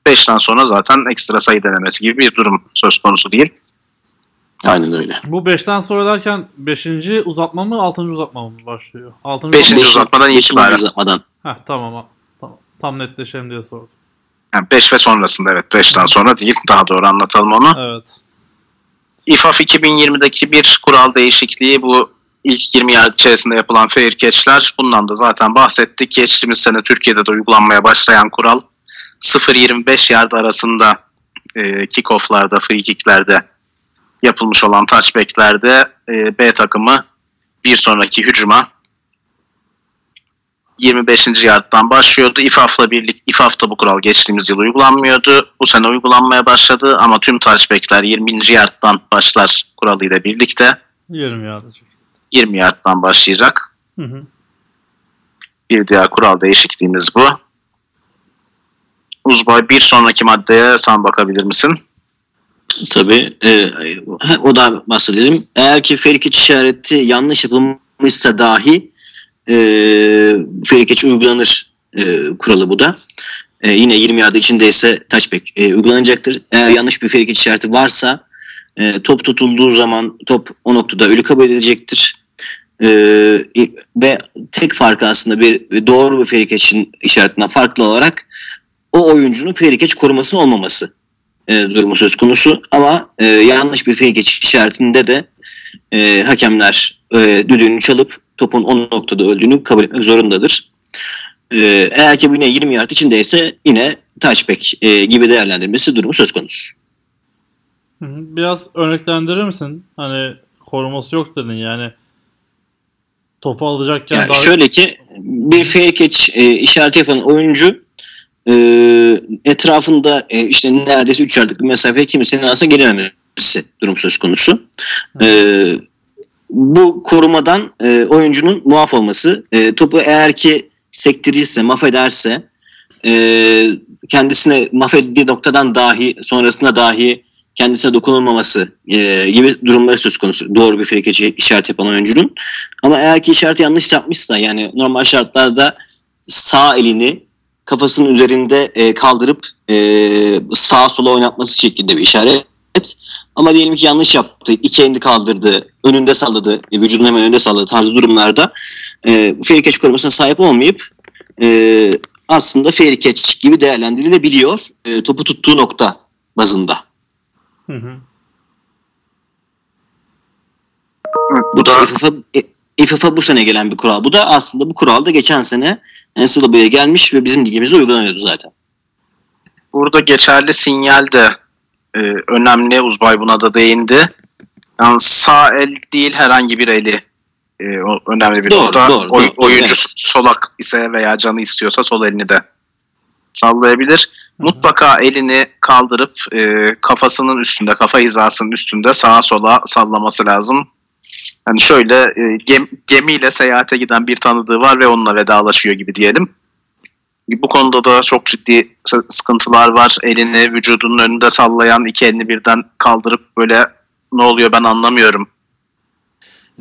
5'ten sonra zaten ekstra sayı denemesi gibi bir durum söz konusu değil. Aynen öyle. Bu 5'ten sonra derken 5. uzatma mı 6. uzatma mı başlıyor? 6. Beşinci Beşinci- uzatmadan itibaren. uzatmadan. Heh, tamam. tamam. Tam netleşelim diye sordum. Yani 5 ve sonrasında evet 5'ten sonra değil daha doğru anlatalım onu. Evet. İFAF 2020'deki bir kural değişikliği bu ilk 20 yard içerisinde yapılan fair catch'ler. Bundan da zaten bahsettik. Geçtiğimiz sene Türkiye'de de uygulanmaya başlayan kural 0-25 yard arasında e, kick-off'larda, free kick'lerde yapılmış olan touchback'lerde e, B takımı bir sonraki hücuma 25. yardtan başlıyordu. İFAF'la birlikte İFAF'ta bu kural geçtiğimiz yıl uygulanmıyordu. Bu sene uygulanmaya başladı ama tüm touchback'ler 20. yardtan başlar kuralıyla birlikte 20 yardacak. 20 yardtan başlayacak. Hı hı. Bir diğer kural değişikliğimiz bu. Uzbay bir sonraki maddeye sen bakabilir misin? Tabii. E, o da bahsedelim. Eğer ki Ferikiç işareti yanlış yapılmışsa dahi e, Ferikiç uygulanır e, kuralı bu da. E, yine 20 yardı içindeyse touchback e, uygulanacaktır. Eğer yanlış bir Ferikiç işareti varsa e, top tutulduğu zaman top o noktada ölü kabul edilecektir. E, ve tek farkı aslında bir doğru bir Ferikiç'in işaretinden farklı olarak o oyuncunun Ferikiç korumasının olmaması e, durumu söz konusu. Ama e, yanlış bir geçiş işaretinde de e, hakemler e, düdüğünü çalıp topun o noktada öldüğünü kabul etmek zorundadır. E, eğer ki bu yine 20 yard içindeyse yine touchback e, gibi değerlendirmesi durumu söz konusu. Biraz örneklendirir misin? Hani koruması yok dedin yani. Topu alacakken Yani daha... şöyle ki bir fair catch e, işareti yapan oyuncu e, etrafında e, işte neredeyse 3 yardlık bir mesafeye kimsenin aslında gelememesi durum söz konusu. E, bu korumadan e, oyuncunun muaf olması, e, topu eğer ki sektirirse, mahvederse, e, kendisine mahvedildiği noktadan dahi, sonrasında dahi kendisine dokunulmaması e, gibi durumları söz konusu. Doğru bir frikeci işaret yapan oyuncunun. Ama eğer ki işareti yanlış yapmışsa yani normal şartlarda sağ elini kafasının üzerinde e, kaldırıp e, sağa sola oynatması şeklinde bir işaret. Ama diyelim ki yanlış yaptı, iki elini kaldırdı, önünde salladı, e, vücudunu hemen önünde salladı tarzı durumlarda e, fair catch korumasına sahip olmayıp e, aslında fair catch gibi değerlendirilebiliyor e, topu tuttuğu nokta bazında. Hı hı. Bu da FFA, e, FFA bu sene gelen bir kural. Bu da aslında bu kural da geçen sene NCAA'ya gelmiş ve bizim ligimizde uygulanıyordu zaten. Burada geçerli sinyal de e, önemli. Uzbay buna da değindi. Yani sağ el değil herhangi bir eli e, önemli bir Doğru, nokta. doğru, Oy- doğru, oyuncu evet. solak ise veya canı istiyorsa sol elini de sallayabilir. Mutlaka elini kaldırıp e, kafasının üstünde, kafa hizasının üstünde sağa sola sallaması lazım. Yani şöyle e, gem- gemiyle seyahate giden bir tanıdığı var ve onunla vedalaşıyor gibi diyelim. Bu konuda da çok ciddi sıkıntılar var. Elini vücudunun önünde sallayan iki elini birden kaldırıp böyle ne oluyor ben anlamıyorum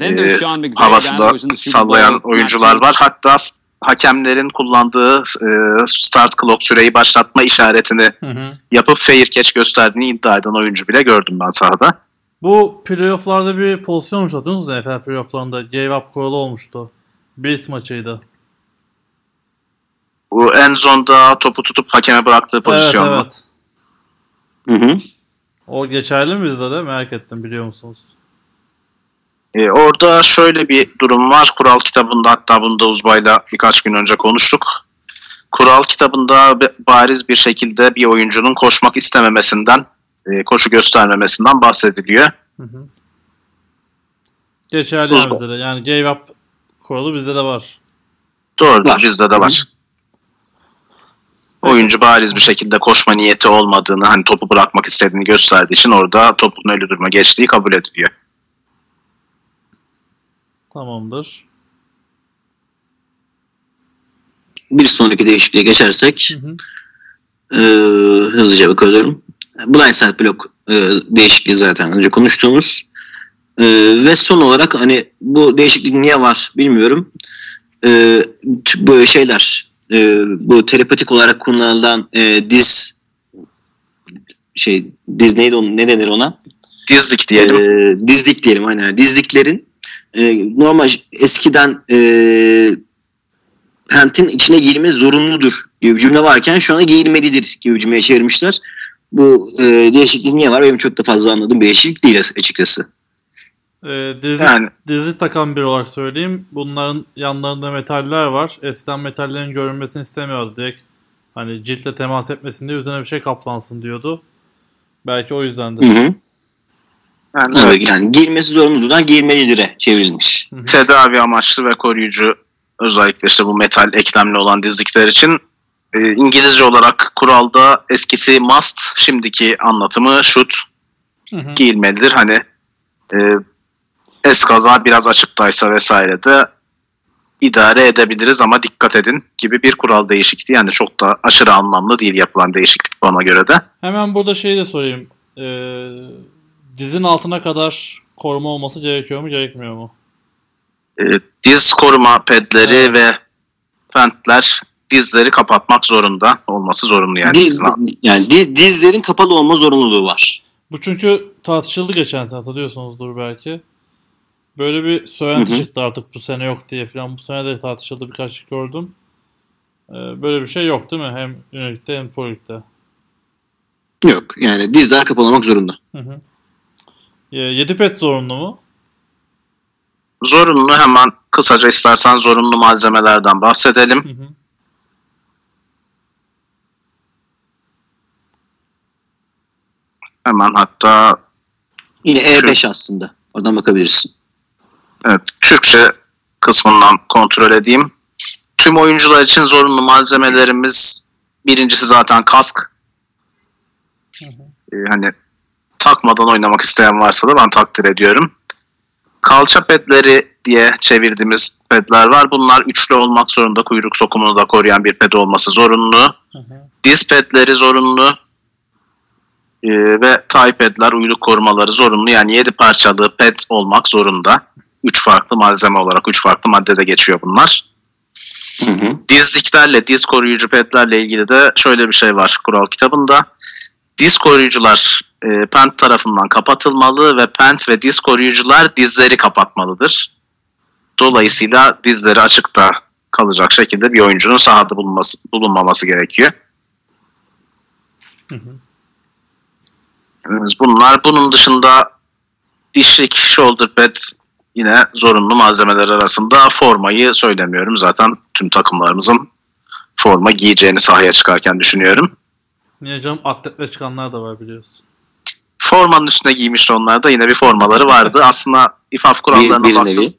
e, havasında sallayan oyuncular var. Hatta hakemlerin kullandığı e, start clock süreyi başlatma işaretini Hı hı. yapıp fair catch gösterdiğini iddia eden oyuncu bile gördüm ben sahada. Bu playofflarda bir pozisyon olmuş hatırlıyor musunuz NFL playofflarında? Gave up kuralı olmuştu. Bills maçıydı. Bu en zonda topu tutup hakeme bıraktığı pozisyon mu? Evet evet. Hı hı. O geçerli mi bizde de? Merak ettim biliyor musunuz? E, orada şöyle bir durum var. Kural kitabında hatta bunu da uzbayla birkaç gün önce konuştuk. Kural kitabında bariz bir şekilde bir oyuncunun koşmak istememesinden, e, koşu göstermemesinden bahsediliyor. Hı hı. Geçerli yani bizde de. Yani gave up kuralı bizde de var. Doğru, Var. bizde de var. Oyuncu bariz bir şekilde koşma niyeti olmadığını, hani topu bırakmak istediğini gösterdiği için orada topun ölü duruma geçtiği kabul ediliyor. Tamamdır. Bir sonraki değişikliğe geçersek Hı hı. e, hızlıca bakıyorum. Blindside block e, değişikliği zaten önce konuştuğumuz. E, ve son olarak hani bu değişiklik niye var bilmiyorum. E, bu şeyler e, bu telepatik olarak kullanılan e, diz şey diz neydi onun ne denir ona? Dizlik diyelim. Ee, dizlik diyelim hani dizliklerin e, normal eskiden e, pentin içine giyilme zorunludur gibi bir cümle varken şu anda giyilmelidir gibi bir cümleye çevirmişler. Bu e, değişiklik niye var? Benim çok da fazla anladığım bir değişiklik değil açıkçası. Ee, dizi, Yani dizi takan biri olarak söyleyeyim. Bunların yanlarında metaller var. Eskiden metallerin görünmesini istemiyordu. Direkt hani ciltle temas etmesin diye üzerine bir şey kaplansın diyordu. Belki o yüzdendir. Hı hı. yani Evet. yani giyilmesi zorunludur. Giyilmelidir'e çevrilmiş. Hı hı. tedavi amaçlı ve koruyucu özellikle işte bu metal eklemli olan dizlikler için e, İngilizce olarak kuralda eskisi must, şimdiki anlatımı should Hı hı. giyilmelidir. Hani e, eskaza biraz açıktaysa vesaire de idare edebiliriz ama dikkat edin gibi bir kural değişikliği. Yani çok da aşırı anlamlı değil yapılan değişiklik bana göre de. Hemen burada şeyi de sorayım. Ee, dizin altına kadar koruma olması gerekiyor mu gerekmiyor mu? E, diz koruma pedleri Evet. ve fentler dizleri kapatmak zorunda olması zorunlu yani. Diz, yani diz- dizlerin kapalı olma zorunluluğu var. Bu çünkü tartışıldı geçen sene hatırlıyorsunuzdur belki. Böyle bir söylenti çıktı artık bu sene yok diye falan. Bu sene de tartışıldı birkaç gördüm. Ee, böyle bir şey yok değil mi? Hem Unilik'te hem Prolik'te. Yok yani dizler kapalı olmak zorunda. Hı hı. 7 pet zorunlu mu? Zorunlu hemen kısaca istersen zorunlu malzemelerden bahsedelim. Hı hı. Hemen hatta Yine E5 aslında. Oradan bakabilirsin. Evet, Türkçe kısmından kontrol edeyim. Tüm oyuncular için zorunlu malzemelerimiz Birincisi zaten kask. Ee, hani takmadan oynamak isteyen varsa da ben takdir ediyorum. Kalça pedleri diye çevirdiğimiz pedler var. Bunlar üçlü olmak zorunda. Kuyruk sokumunu da koruyan bir ped olması zorunlu. Diz pedleri zorunlu. Ee, ve tie pedler uyluk korumaları zorunlu. Yani 7 parçalı ped olmak zorunda. 3 farklı malzeme olarak 3 farklı maddede geçiyor bunlar. Hı hı. Dizliklerle, diz koruyucu pedlerle ilgili de şöyle bir şey var kural kitabında. Diz koruyucular e, pent tarafından kapatılmalı ve pent ve diz koruyucular dizleri kapatmalıdır. Dolayısıyla dizleri açıkta kalacak şekilde bir oyuncunun sahada bulunması, bulunmaması gerekiyor. Bunlar bunun dışında dişlik, shoulder pad yine zorunlu malzemeler arasında formayı söylemiyorum. Zaten tüm takımlarımızın forma giyeceğini sahaya çıkarken düşünüyorum. Niye canım atletle çıkanlar da var biliyorsun. Formanın üstüne giymiş onlar da yine bir formaları vardı. (laughs) Aslında İFAF Bir, kurallarına bir baktım. nevi.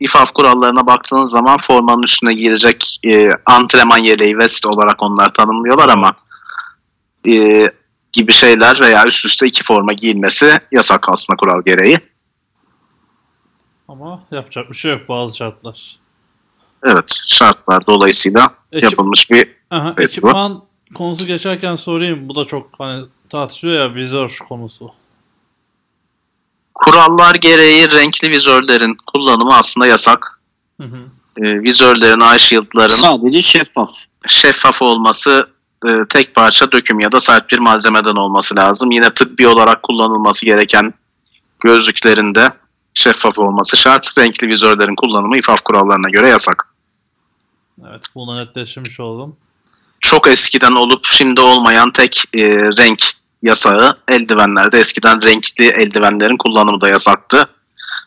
İFAF kurallarına baktığınız zaman formanın üstüne giyilecek e, antrenman yeleği vest olarak onlar tanımlıyorlar ama e, gibi şeyler veya üst üste iki forma giyilmesi yasak aslında kural gereği. Ama yapacak bir şey yok bazı şartlar. Evet şartlar dolayısıyla Ekip- yapılmış bir Aha, Evet, ekipman konusu geçerken sorayım. Bu da çok hani tartışılıyor ya vizör konusu. kurallar gereği renkli vizörlerin kullanımı aslında yasak. Hı hı. E, vizörlerin, eye shield'ların Sadece şeffaf. şeffaf olması e, tek parça döküm ya da sert bir malzemeden olması lazım. Yine tıbbi olarak kullanılması gereken gözlüklerin de şeffaf olması şart. Renkli vizörlerin kullanımı İFAF kurallarına göre yasak. Evet bunu netleştirmiş oldum. Çok eskiden olup şimdi olmayan tek e, renk yasağı eldivenlerde eskiden renkli eldivenlerin kullanımı da yasaktı.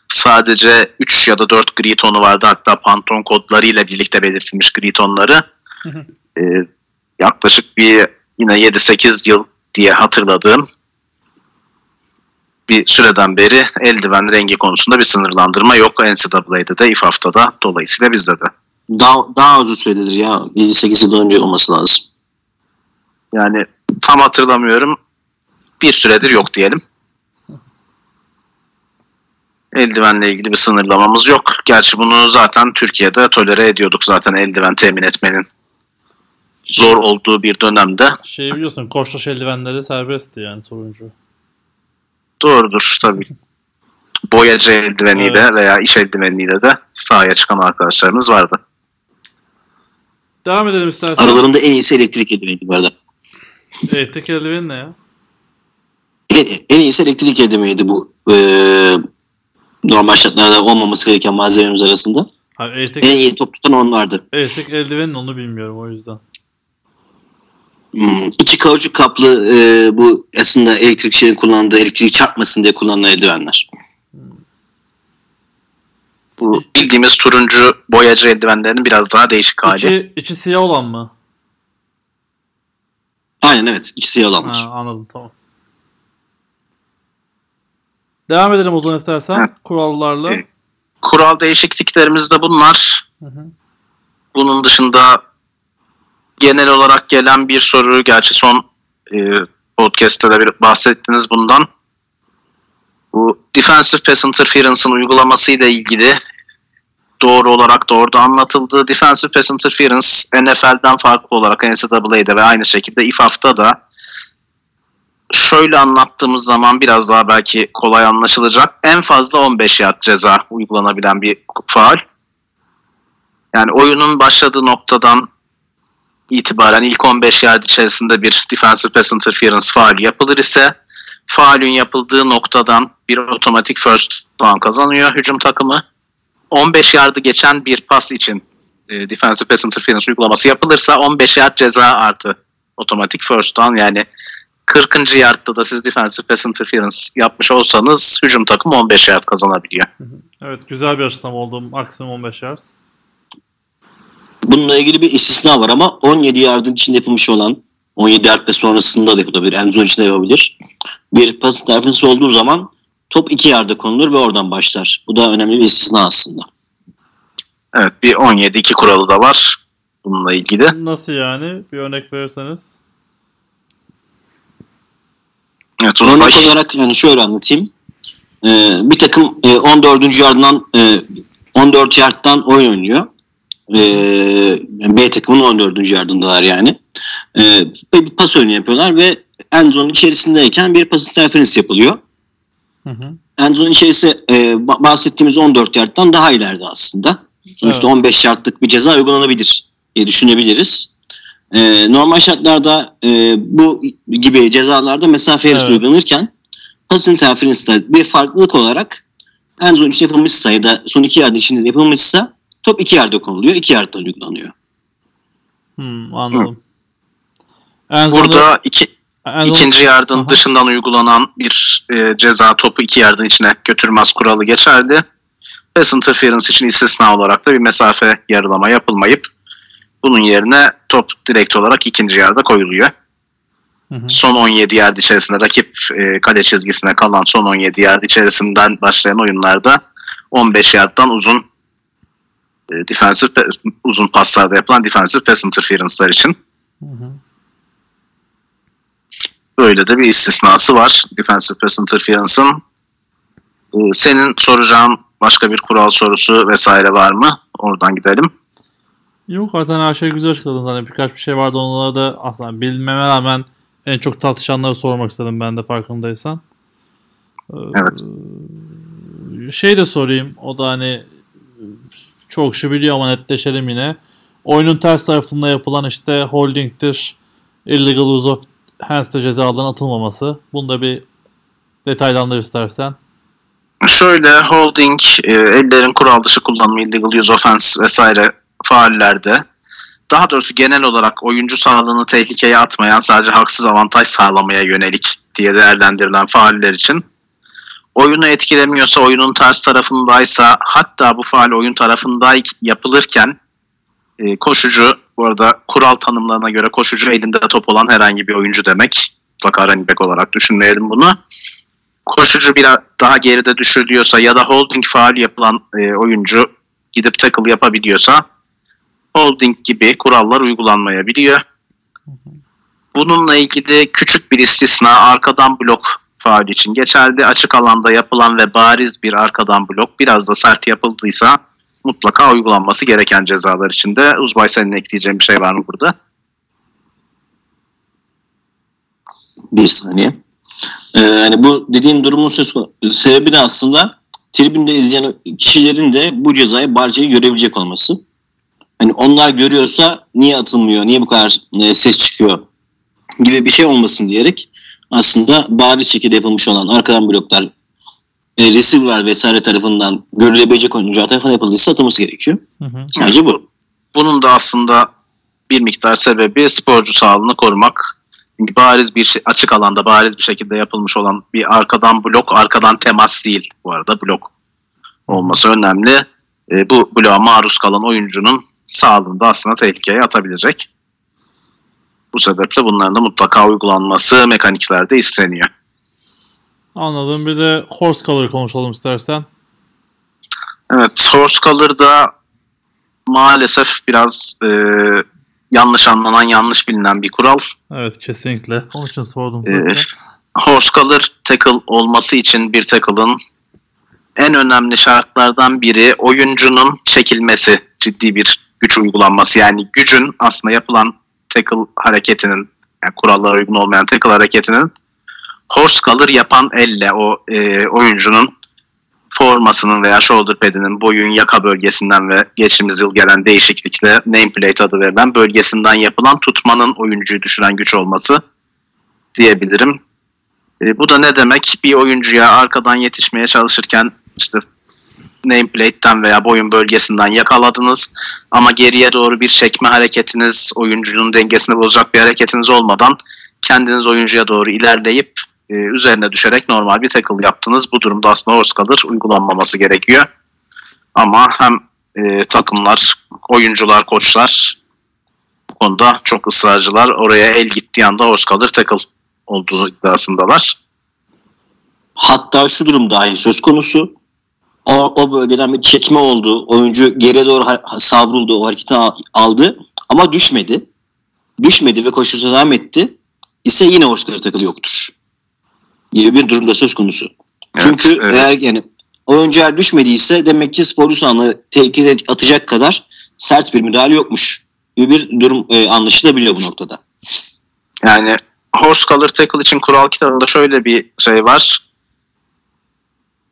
Sadece 3 ya da 4 gri tonu vardı hatta Pantone kodlarıyla birlikte belirtilmiş gri tonları. Ee, yaklaşık bir yine 7-8 yıl diye hatırladığım bir süreden beri eldiven rengi konusunda bir sınırlandırma yok. NCAA'de de İFAF'ta da dolayısıyla bizde de. Daha, daha uzun süredir ya. 7-8 yıl önce olması lazım. Yani tam hatırlamıyorum. Bir süredir yok diyelim. Eldivenle ilgili bir sınırlamamız yok. Gerçi bunu zaten Türkiye'de tolere ediyorduk zaten eldiven temin etmenin zor olduğu bir dönemde. Şey biliyorsun koçtaş eldivenleri serbestti yani turuncu. Doğrudur tabii. Boyacı eldiveniyle Evet. veya iş eldiveniyle de sahaya çıkan arkadaşlarımız vardı. Devam edelim istersen. Aralarında en iyisi elektrik eldiveniydi bu arada. Elektrik eldiveni ne ya? En, en iyisi elektrik eldiveniydi bu. Ee, normal şartlarda olmaması gereken malzememiz arasında. Hayır, elektrik, En iyi top tutan onlardı. elektrik eldivenin onu bilmiyorum o yüzden. Hmm, içi kauçuk kaplı e, bu aslında elektrikçilerin kullandığı elektrik çarpmasın diye kullanılan eldivenler. Bu bildiğimiz turuncu boyacı eldivenlerin biraz daha değişik hali. İçi, içi siyah olan mı? Aynen evet. İçi siyah olanlar. Ha, anladım tamam. Devam edelim o zaman istersen Evet. kurallarla. Evet. Kural değişikliklerimiz de bunlar. Hı hı. Bunun dışında genel olarak gelen bir soru, gerçi son e, podcast'te de bir bahsettiniz bundan. Bu Defensive Pass Interference'ın uygulaması ile ilgili doğru olarak da orada anlatıldı. Defensive Pass Interference NFL'den farklı olarak NCAA'de ve aynı şekilde IFAF'ta da şöyle anlattığımız zaman biraz daha belki kolay anlaşılacak. En fazla 15 yard ceza uygulanabilen bir faal. Yani oyunun başladığı noktadan itibaren ilk 15 yard içerisinde bir defensive pass interference faal yapılır ise faalün yapıldığı noktadan bir otomatik first down kazanıyor hücum takımı. 15 yardı geçen bir pas için e, defensive pass interference uygulaması yapılırsa 15 yard ceza artı otomatik first down yani 40. yardta da siz defensive pass interference yapmış olsanız hücum takımı 15 yard kazanabiliyor. Evet güzel bir açıklama oldu. Maksimum 15 yards. Bununla ilgili bir istisna var ama 17 yardın içinde yapılmış olan 17 yard ve sonrasında da yapılabilir. En zone içinde yapabilir. Bir pas interference olduğu zaman top 2 yarda konulur ve oradan başlar. Bu da önemli bir istisna aslında. Evet bir 17-2 kuralı da var. bununla ilgili. Nasıl yani? Bir örnek verirseniz. Evet Örnek olarak yani şöyle anlatayım. Ee, bir takım e, 14. yardından e, 14 yardtan oyun oynuyor. Ee, B takımın 14. yardındalar yani. Ee, bir pas oyunu yapıyorlar ve endzone içerisindeyken bir pas interference yapılıyor. Hı hı. Endzone içerisi e, ba- bahsettiğimiz 14 yardtan daha ileride aslında. Sonuçta Evet. 15 yardlık bir ceza uygulanabilir diye düşünebiliriz. Ee, normal şartlarda e, bu gibi cezalarda mesafe yarısı Evet. uygulanırken pas interference'da bir farklılık olarak endzone içinde yapılmışsa ya da son iki yard içinde yapılmışsa top iki yerde konuluyor, iki yardtan uygulanıyor. Hmm, anladım. En sonunda- burada iki, en ikinci yardın Aha. dışından uygulanan bir e, ceza topu iki yardın içine götürmez kuralı geçerli. Pass interference için istisna olarak da bir mesafe yarılama yapılmayıp bunun yerine top direkt olarak ikinci yarda koyuluyor. Hı hı. Son 17 yard içerisinde rakip e, kale çizgisine kalan son 17 yard içerisinden başlayan oyunlarda 15 yardtan uzun e, defensive uzun paslarda yapılan defensive pass interference'lar için. Hı hı. Böyle de bir istisnası var defensive pass interference'ın. Ee, senin soracağın başka bir kural sorusu vesaire var mı? Oradan gidelim. Yok zaten her şey güzel açıkladın. Hani birkaç bir şey vardı onlara da aslında bilmeme rağmen en çok tartışanları sormak istedim ben de farkındaysan. Ee, Evet. Şey de sorayım. O da hani çok kişi biliyor ama netleşelim yine. Oyunun ters tarafında yapılan işte holding'tir, illegal use of hands'tir cezalarının atılmaması. Bunu da bir detaylandır istersen. Şöyle holding, e, ellerin kural dışı kullanımı, illegal use offense vesaire faallerde daha doğrusu genel olarak oyuncu sağlığını tehlikeye atmayan sadece haksız avantaj sağlamaya yönelik diye değerlendirilen faaller için oyunu etkilemiyorsa oyunun ters tarafındaysa hatta bu faal oyun tarafında yapılırken e, koşucu bu arada kural tanımlarına göre koşucu elinde top olan herhangi bir oyuncu demek. Mutlaka running back olarak düşünmeyelim bunu koşucu biraz daha geride düşürülüyorsa ya da holding faal yapılan e, oyuncu gidip tackle yapabiliyorsa holding gibi kurallar uygulanmayabiliyor. Bununla ilgili küçük bir istisna arkadan blok faal için geçerli. Açık alanda yapılan ve bariz bir arkadan blok biraz da sert yapıldıysa mutlaka uygulanması gereken cezalar içinde. Uzbay senin ekleyeceğin bir şey var mı burada? Bir saniye. Ee, yani bu dediğim durumun söz sebebi de aslında tribünde izleyen kişilerin de bu cezayı barcayı görebilecek olması. Hani onlar görüyorsa niye atılmıyor, niye bu kadar e, ses çıkıyor gibi bir şey olmasın diyerek aslında bariz şekilde yapılmış olan arkadan bloklar e, receiver vesaire tarafından görülebilecek oyuncular tarafından yapıldıysa atılması gerekiyor. Hı hı. Sadece bu. Bunun da aslında bir miktar sebebi sporcu sağlığını korumak. Çünkü bariz bir şey, açık alanda bariz bir şekilde yapılmış olan bir arkadan blok, arkadan temas değil bu arada blok olması önemli. E, bu bloğa maruz kalan oyuncunun sağlığını da aslında tehlikeye atabilecek. Bu sebeple bunların da mutlaka uygulanması mekaniklerde isteniyor. Anladım. Bir de horse color konuşalım istersen. Evet, horse color'da maalesef biraz e, yanlış anlanan, yanlış bilinen bir kural. Evet kesinlikle. Onun için sordum Ee, zaten. horse color tackle olması için bir tackle'ın en önemli şartlardan biri oyuncunun çekilmesi, ciddi bir güç uygulanması. Yani gücün aslında yapılan tackle hareketinin, yani kurallara uygun olmayan tackle hareketinin horse color yapan elle o e, oyuncunun formasının veya shoulder pad'inin boyun yaka bölgesinden ve geçtiğimiz yıl gelen değişiklikle nameplate adı verilen bölgesinden yapılan tutmanın oyuncuyu düşüren güç olması diyebilirim. E, bu da ne demek? Bir oyuncuya arkadan yetişmeye çalışırken işte nameplate'ten veya boyun bölgesinden yakaladınız ama geriye doğru bir çekme hareketiniz, oyuncunun dengesini bozacak bir hareketiniz olmadan kendiniz oyuncuya doğru ilerleyip e, üzerine düşerek normal bir tackle yaptınız. Bu durumda aslında horse color uygulanmaması gerekiyor. Ama hem e, takımlar, oyuncular, koçlar bu konuda çok ısrarcılar. Oraya el gittiği anda horse color tackle olduğu iddiasındalar. Hatta şu durum dahi söz konusu. O, o bölgeden bir çekme oldu. Oyuncu geriye doğru savruldu. O hareketi al- aldı. ama düşmedi. Düşmedi ve koşusuna devam etti ise yine color tackle yoktur. Gibi bir durumda söz konusu. Çünkü Evet, eğer yani oyuncu eğer düşmediyse demek ki sporcu sahanı tehlikeye atacak kadar sert bir müdahale yokmuş gibi bir durum e, anlaşılabiliyor bu noktada. Yani horse color tackle için kural kitabında şöyle bir şey var.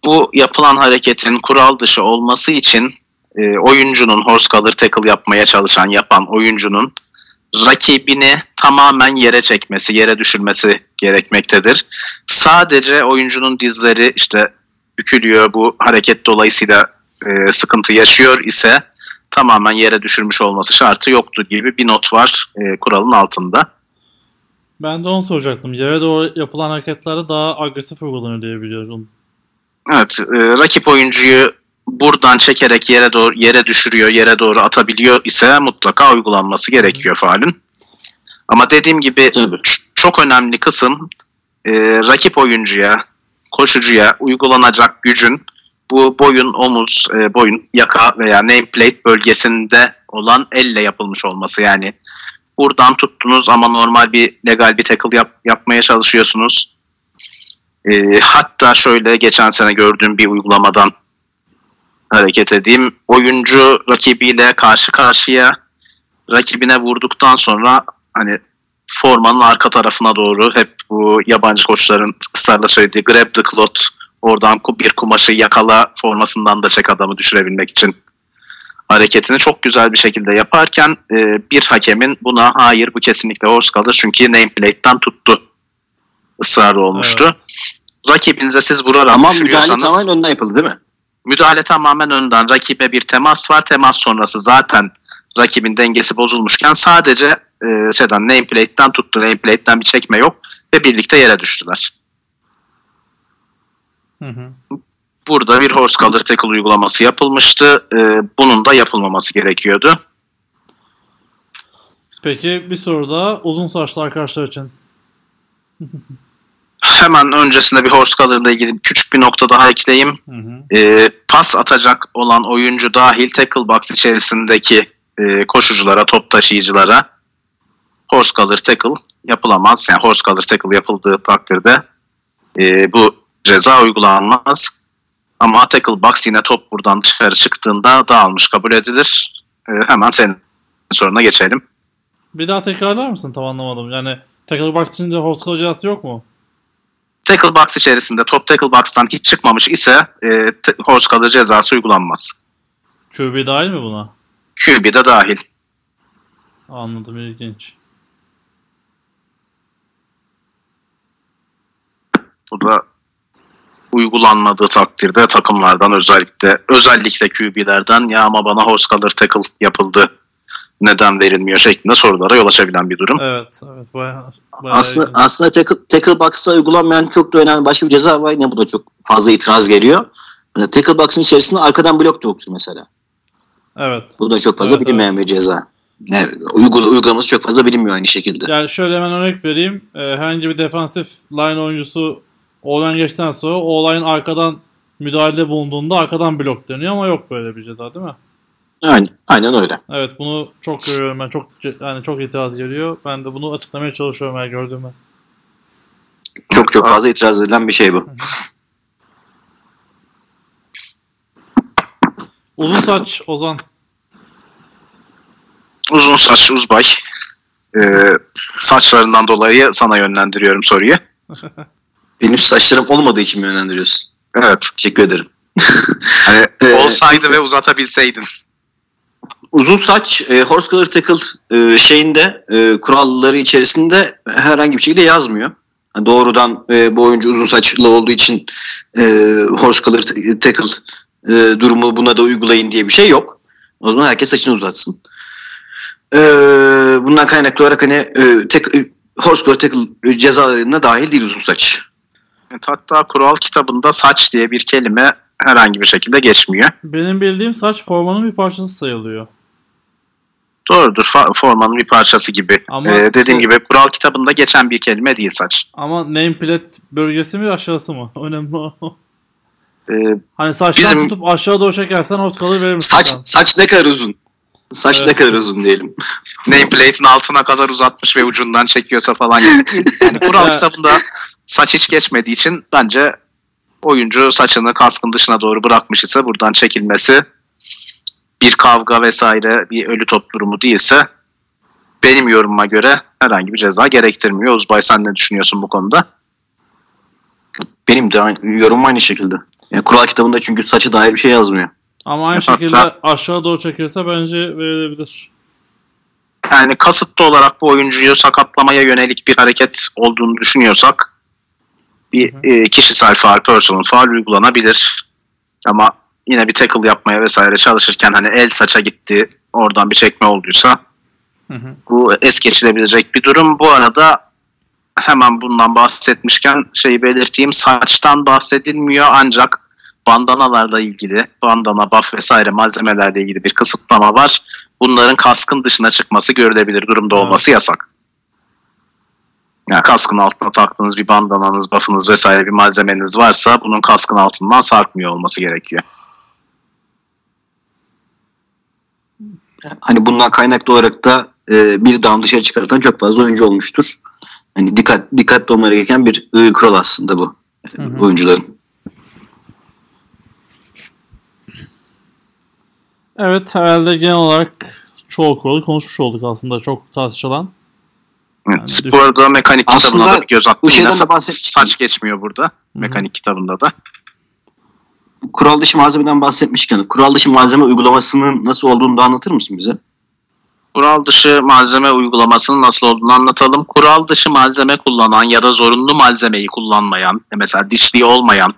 Bu yapılan hareketin kural dışı olması için e, oyuncunun horse color tackle yapmaya çalışan yapan oyuncunun rakibini tamamen yere çekmesi, yere düşürmesi gerekmektedir. Sadece oyuncunun dizleri işte bükülüyor bu hareket dolayısıyla e, sıkıntı yaşıyor ise tamamen yere düşürmüş olması şartı yoktur gibi bir not var e, kuralın altında. Ben de onu soracaktım. Yere doğru yapılan hareketlerde daha agresif uygulanıyor diye biliyorum. Evet, e, rakip oyuncuyu buradan çekerek yere doğru yere düşürüyor, yere doğru atabiliyor ise mutlaka uygulanması gerekiyor faalin. Ama dediğim gibi Tabii. çok önemli kısım e, rakip oyuncuya, koşucuya uygulanacak gücün bu boyun, omuz, e, boyun, yaka veya nameplate bölgesinde olan elle yapılmış olması. Yani buradan tuttunuz ama normal bir legal bir tackle yap- yapmaya çalışıyorsunuz. E, hatta şöyle geçen sene gördüğüm bir uygulamadan hareket edeyim. Oyuncu rakibiyle karşı karşıya rakibine vurduktan sonra hani formanın arka tarafına doğru hep bu yabancı koçların ısrarla söylediği grab the cloth oradan bir kumaşı yakala formasından da çek adamı düşürebilmek için hareketini çok güzel bir şekilde yaparken e, bir hakemin buna hayır bu kesinlikle horse kalır çünkü nameplate'den tuttu ısrarı olmuştu. Evet. Rakibinize siz vurarak Ama müdahale tamamen önden yapıldı değil mi? müdahale tamamen önden. Rakibe bir temas var. Temas sonrası zaten rakibin dengesi bozulmuşken sadece e, şeyden nameplate'den tuttu. Nameplate'den bir çekme yok ve birlikte yere düştüler. Hı hı. Burada bir horse collar tackle uygulaması yapılmıştı. E, bunun da yapılmaması gerekiyordu. Peki bir soru daha uzun saçlı arkadaşlar için. (laughs) Hemen öncesinde bir horse collar ile ilgili küçük bir nokta daha ekleyeyim. Hı hı. e, pas atacak olan oyuncu dahil tackle box içerisindeki e, koşuculara, top taşıyıcılara horse collar tackle yapılamaz. Yani horse collar tackle yapıldığı takdirde e, bu ceza uygulanmaz. Ama tackle box yine top buradan dışarı çıktığında dağılmış kabul edilir. E, hemen senin soruna geçelim. Bir daha tekrarlar mısın? Tam anlamadım. Yani tackle box içinde host cezası yok mu? Tackle box içerisinde top tackle box'tan hiç çıkmamış ise e, horse collar cezası uygulanmaz. QB dahil mi buna? QB de dahil. Anladım ilginç. Bu da uygulanmadığı takdirde takımlardan özellikle özellikle QB'lerden ya ama bana horse collar tackle yapıldı neden verilmiyor şeklinde sorulara yol açabilen bir durum. Evet, evet bayağı, bayağı Aslında ilginç. aslında tackle, tackle box'ta uygulanmayan çok da önemli başka bir ceza var. Yine bu da çok fazla itiraz geliyor. Yani tackle box'ın içerisinde arkadan blok da yoktur mesela. Evet. Bu da çok fazla Evet, bilinmeyen bir ceza. Evet, uygula, uygulaması çok fazla bilinmiyor aynı şekilde. Yani şöyle hemen örnek vereyim. Ee, herhangi bir defansif line oyuncusu olan geçten sonra o olayın arkadan müdahalede bulunduğunda arkadan blok deniyor ama yok böyle bir ceza değil mi? Aynen, aynen öyle. Evet bunu çok görüyorum ben. Çok yani çok itiraz geliyor. Ben de bunu açıklamaya çalışıyorum her gördüğümde. Çok çok fazla itiraz edilen bir şey bu. Uzun saç Ozan. Uzun saç uzbay. Ee, saçlarından dolayı sana yönlendiriyorum soruyu. (laughs) Benim saçlarım olmadığı için mi yönlendiriyorsun? Evet. Teşekkür ederim. Hani (laughs) Ee, olsaydı ve uzatabilseydin. Uzun saç e, horse collar tackle e, şeyinde e, kuralları içerisinde herhangi bir şekilde yazmıyor. Yani doğrudan e, bu oyuncu uzun saçlı olduğu için e, horse collar tackle e, durumu buna da uygulayın diye bir şey yok. O zaman herkes saçını uzatsın. E, bundan kaynaklı olarak hani e, tek, e, horse collar tackle cezalarına dahil değil uzun saç. Evet, Hatta kural kitabında saç diye bir kelime herhangi bir şekilde geçmiyor. Benim bildiğim saç formanın bir parçası sayılıyor. Doğrudur. Fa- formanın bir parçası gibi. Ama Ee, dediğim şey- gibi kural kitabında geçen bir kelime değil saç. Ama nameplate bölgesi mi aşağısı mı? (laughs) Önemli o. Ee, Hani saçtan Bizim- tutup aşağı doğru çekersen host kalır verir misin? Saç saç ne kadar uzun? Saç ne Evet. kadar uzun diyelim. (laughs) Nameplate'in altına kadar uzatmış ve ucundan çekiyorsa falan. (laughs) Yani, yani kural Ya. kitabında saç hiç geçmediği için bence oyuncu saçını kaskın dışına doğru bırakmış ise buradan çekilmesi bir kavga vesaire bir ölü top durumu değilse benim yorumuma göre herhangi bir ceza gerektirmiyor. Uzbay sen ne düşünüyorsun bu konuda? Benim de aynı, yorumum aynı şekilde. Yani kural kitabında çünkü saçı dair bir şey yazmıyor. Ama aynı Hatta- (laughs) şekilde aşağı doğru çekilse bence verilebilir. Yani kasıtlı olarak bu oyuncuyu sakatlamaya yönelik bir hareket olduğunu düşünüyorsak bir e, kişisel faal, personal faal uygulanabilir. Ama yine bir tackle yapmaya vesaire çalışırken hani el saça gitti, oradan bir çekme olduysa Hı hı. bu es geçilebilecek bir durum. Bu arada hemen bundan bahsetmişken şeyi belirteyim. Saçtan bahsedilmiyor ancak bandanalarla ilgili, bandana, buff vesaire malzemelerle ilgili bir kısıtlama var. Bunların kaskın dışına çıkması görülebilir durumda Evet. olması yasak. Yani kaskın altına taktığınız bir bandananız, buff'ınız vesaire bir malzemeniz varsa bunun kaskın altından sarkmıyor olması gerekiyor. Hani bundan kaynaklı olarak da e, bir dam dışarı çıkartan çok fazla oyuncu olmuştur. Hani dikkat dikkatli olmaları gereken bir e, kural aslında bu e, Hı hı. oyuncuların. Evet herhalde genel olarak çoğu kuralı konuşmuş olduk aslında çok tartışılan. Evet, Yani Sporda mekanik Aslında kitabına da bir göz attım. bu şeyden Yine de bahset- Saç geçmiyor burada. Mekanik kitabında da. Kural dışı malzemeden bahsetmişken kural dışı malzeme uygulamasının nasıl olduğunu da anlatır mısın bize? Kural dışı malzeme uygulamasının nasıl olduğunu anlatalım. Kural dışı malzeme kullanan ya da zorunlu malzemeyi kullanmayan, mesela dişliği olmayan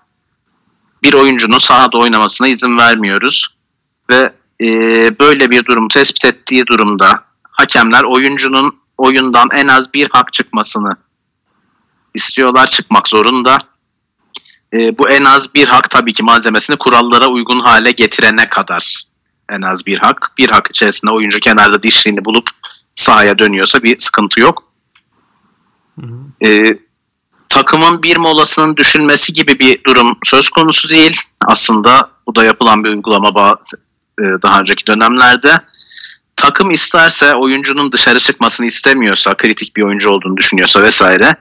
bir oyuncunun sahada oynamasına izin vermiyoruz. Ve e, böyle bir durum tespit ettiği durumda hakemler oyuncunun oyundan en az bir hak çıkmasını istiyorlar, çıkmak zorunda. E, bu en az bir hak tabii ki malzemesini kurallara uygun hale getirene kadar en az bir hak. Bir hak içerisinde oyuncu kenarda dişliğini bulup sahaya dönüyorsa bir sıkıntı yok. Hı hı. Ee, takımın bir molasının düşülmesi gibi bir durum söz konusu değil. Aslında bu da yapılan bir uygulama e, daha önceki dönemlerde. Takım isterse oyuncunun dışarı çıkmasını istemiyorsa, kritik bir oyuncu olduğunu düşünüyorsa vesaire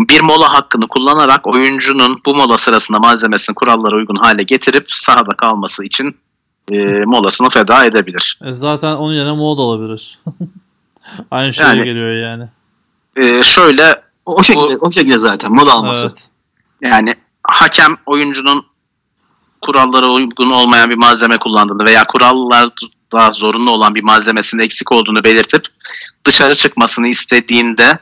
bir mola hakkını kullanarak oyuncunun bu mola sırasında malzemesini kurallara uygun hale getirip sahada kalması için e, molasını feda edebilir. E zaten onun yerine mod alabilir. (laughs) Aynı şeye Yani- geliyor yani. E, şöyle O, o şekilde o şekilde zaten mola alması. Evet. Yani hakem oyuncunun kurallara uygun olmayan bir malzeme kullandığını veya kurallarda zorunlu olan bir malzemesinin eksik olduğunu belirtip dışarı çıkmasını istediğinde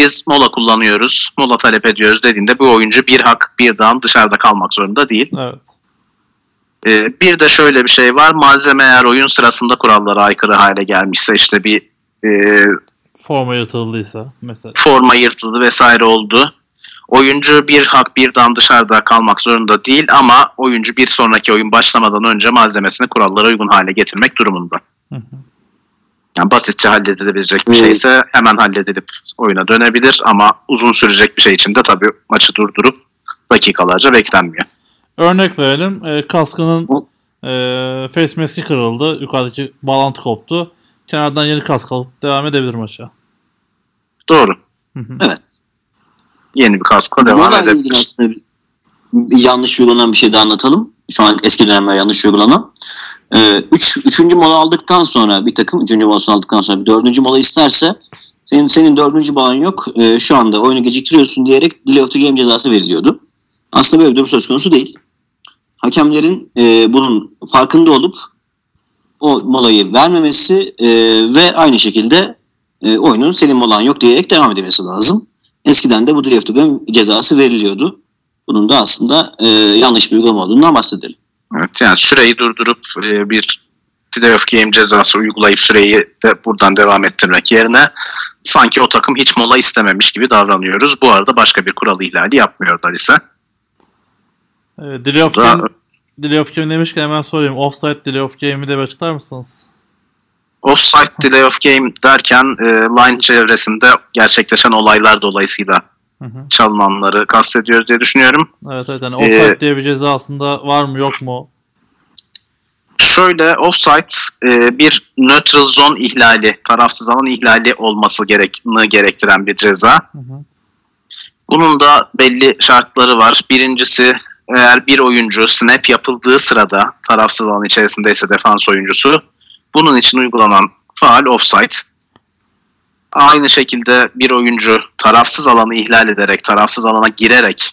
biz mola kullanıyoruz, mola talep ediyoruz dediğinde bu oyuncu bir hak bir dağın dışarıda kalmak zorunda değil. Evet. Ee, bir de şöyle bir şey var, malzeme eğer oyun sırasında kurallara aykırı hale gelmişse işte bir e, Forma yırtıldıysa mesela. forma yırtıldı vesaire oldu. Oyuncu bir hak bir dan dışarıda kalmak zorunda değil ama oyuncu bir sonraki oyun başlamadan önce malzemesini kurallara uygun hale getirmek durumunda. Hı hı. Yani basitçe halledilebilecek bir Hmm. şeyse hemen halledilip oyuna dönebilir ama uzun sürecek bir şey için de tabii maçı durdurup dakikalarca beklenmiyor. Örnek verelim. E, kaskının e, face mask'i kırıldı. Yukarıdaki bağlantı koptu. Kenardan yeni kask alıp devam edebilir maça. Doğru. Hı hı. Evet. Yeni bir kaskla devam edebilir. aslında bir, bir yanlış uygulanan bir şey de anlatalım. Şu an eski dönemler yanlış uygulanan. Ee, üç, üçüncü mola aldıktan sonra bir takım üçüncü molasını aldıktan sonra bir dördüncü mola isterse senin senin dördüncü molan yok e, şu anda oyunu geciktiriyorsun diyerek delay of the game cezası veriliyordu. Aslında böyle bir durum söz konusu değil. Hakemlerin e, bunun farkında olup o molayı vermemesi e, ve aynı şekilde e, oyunun senin molan yok diyerek devam edilmesi lazım. Eskiden de bu delay of the game cezası veriliyordu. Bunun da aslında e, yanlış bir uygulama olduğundan bahsedelim. Evet, yani süreyi durdurup e, bir delay of game cezası uygulayıp süreyi de buradan devam ettirmek yerine sanki o takım hiç mola istememiş gibi davranıyoruz. Bu arada başka bir kural ihlali yapmıyorlar ise. E, delay of game, delay of game demişken hemen sorayım. Offside delay of game'i de bir açıklar mısınız? Offside delay of game derken e, line çevresinde gerçekleşen olaylar dolayısıyla Hı hı. çalınanları kastediyoruz diye düşünüyorum. Evet evet. Yani Ee, offside diye bir ceza aslında var mı yok mu? şöyle offside e, bir neutral zone ihlali, tarafsız alan ihlali olması gerektiğini gerektiren bir ceza. Hı hı. Bunun da belli şartları var. Birincisi eğer bir oyuncu snap yapıldığı sırada tarafsız alan içerisindeyse defans oyuncusu bunun için uygulanan faal offside. Aynı şekilde bir oyuncu tarafsız alanı ihlal ederek, tarafsız alana girerek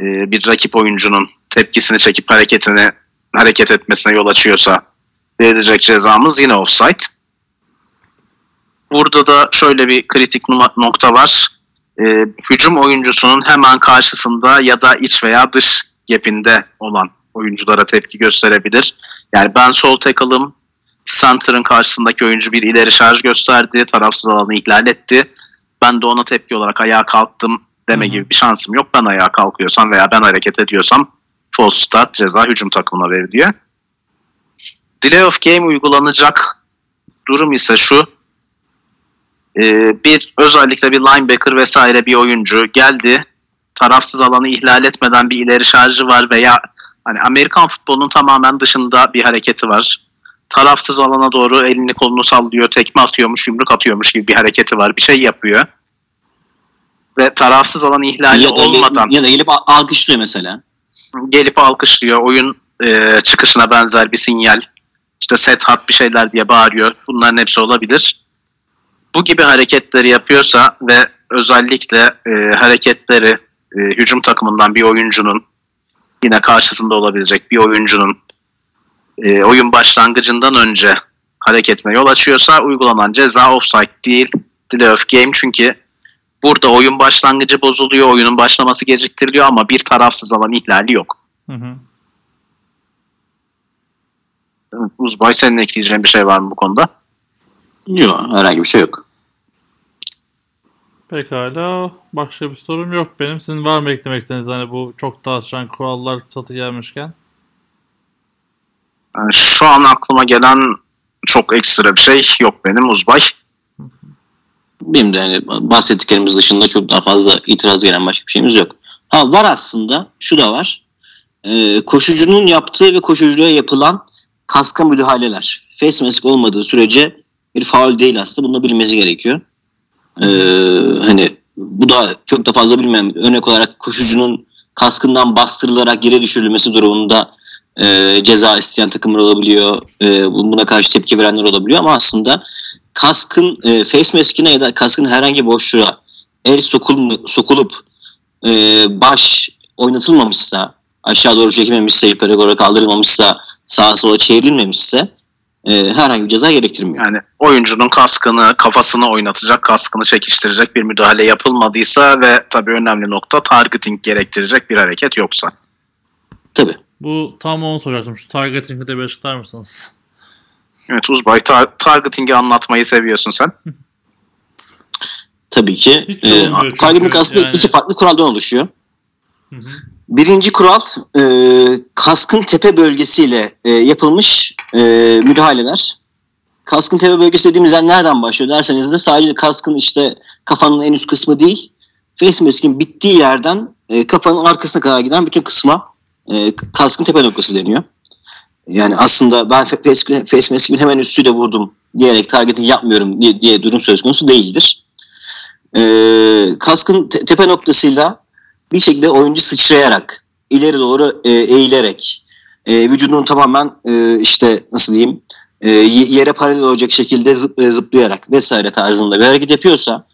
e, bir rakip oyuncunun tepkisini çekip hareketini hareket etmesine yol açıyorsa verilecek cezamız yine offside. Burada da şöyle bir kritik nokta var. E, hücum oyuncusunun hemen karşısında ya da iç veya dış gapinde olan oyunculara tepki gösterebilir. Yani ben sol tackle'ım, center'ın karşısındaki oyuncu bir ileri şarj gösterdi, tarafsız alanı ihlal etti. Ben de ona tepki olarak ayağa kalktım deme hı. gibi bir şansım yok. Ben ayağa kalkıyorsam veya ben hareket ediyorsam false start ceza hücum takımına veriliyor. Delay of game uygulanacak durum ise şu. Ee, bir özellikle bir linebacker vesaire bir oyuncu geldi. Tarafsız alanı ihlal etmeden bir ileri şarjı var veya hani Amerikan futbolunun tamamen dışında bir hareketi var. Tarafsız alana doğru elini kolunu sallıyor, tekme atıyormuş, yumruk atıyormuş gibi bir hareketi var. Bir şey yapıyor. Ve tarafsız alan ihlali ya, da, olmadan ya da gelip alkışlıyor mesela. gelip alkışlıyor. Oyun e, çıkışına benzer bir sinyal. İşte set hat bir şeyler diye bağırıyor. Bunların hepsi olabilir. Bu gibi hareketleri yapıyorsa ve özellikle e, hareketleri e, hücum takımından bir oyuncunun yine karşısında olabilecek bir oyuncunun e, oyun başlangıcından önce hareketine yol açıyorsa uygulanan ceza offside değil delay of game çünkü burada oyun başlangıcı bozuluyor, oyunun başlaması geciktiriliyor ama bir tarafsız alan ihlali yok. Hı hı. Uzbay senin ekleyeceğin bir şey var mı bu konuda? Yok herhangi bir şey yok. Pekala. Başka bir sorum yok benim. Sizin var mı eklemek istediğiniz hani bu çok tartışılan kurallar satı gelmişken? Şu an aklıma gelen çok ekstra bir şey yok benim Uzbay. Benim de yani bahsettiklerimiz dışında çok daha fazla itiraz gelen başka bir şeyimiz yok. Ha var aslında. Şu da var. Ee, koşucunun yaptığı ve koşucuya yapılan kaska müdahaleler. Face mask olmadığı sürece bir faul değil aslında. Bunu bilmesi gerekiyor. Ee, hani bu da çok da fazla bilmem. Örnek olarak koşucunun kaskından bastırılarak yere düşürülmesi durumunda e, ceza isteyen takımlar olabiliyor. E, buna karşı tepki verenler olabiliyor ama aslında kaskın e, face maskine ya da kaskın herhangi boşluğa el sokul, sokulup e, baş oynatılmamışsa aşağı doğru çekilmemişse yukarı doğru kaldırılmamışsa sağa sola çevrilmemişse e, herhangi bir ceza gerektirmiyor. Yani oyuncunun kaskını, kafasını oynatacak, kaskını çekiştirecek bir müdahale yapılmadıysa ve tabii önemli nokta targeting gerektirecek bir hareket yoksa. Tabii. Bu tam onu soracaktım. Şu targeting'i de bir açıklar mısınız? Evet Uzbay tar- targeting'i anlatmayı seviyorsun sen. Tabii ki. Hiç E, çünkü. targeting aslında Yani- iki farklı kuraldan oluşuyor. Hı hı. Birinci kural e, kaskın tepe bölgesiyle e, yapılmış e, müdahaleler. Kaskın tepe bölgesi dediğimiz yer nereden başlıyor derseniz de sadece kaskın işte kafanın en üst kısmı değil, face mask'in bittiği yerden e, kafanın arkasına kadar giden bütün kısma e, kaskın tepe noktası deniyor. Yani aslında ben face, face mask'imin hemen üstüyle vurdum diyerek targeting yapmıyorum diye, diye durum söz konusu değildir. E, kaskın te- tepe noktasıyla bir şekilde oyuncu sıçrayarak, ileri doğru e, eğilerek, e, vücudunu tamamen e, işte nasıl diyeyim e, yere paralel olacak şekilde zıp- e, zıplayarak vesaire tarzında bir hareket yapıyorsa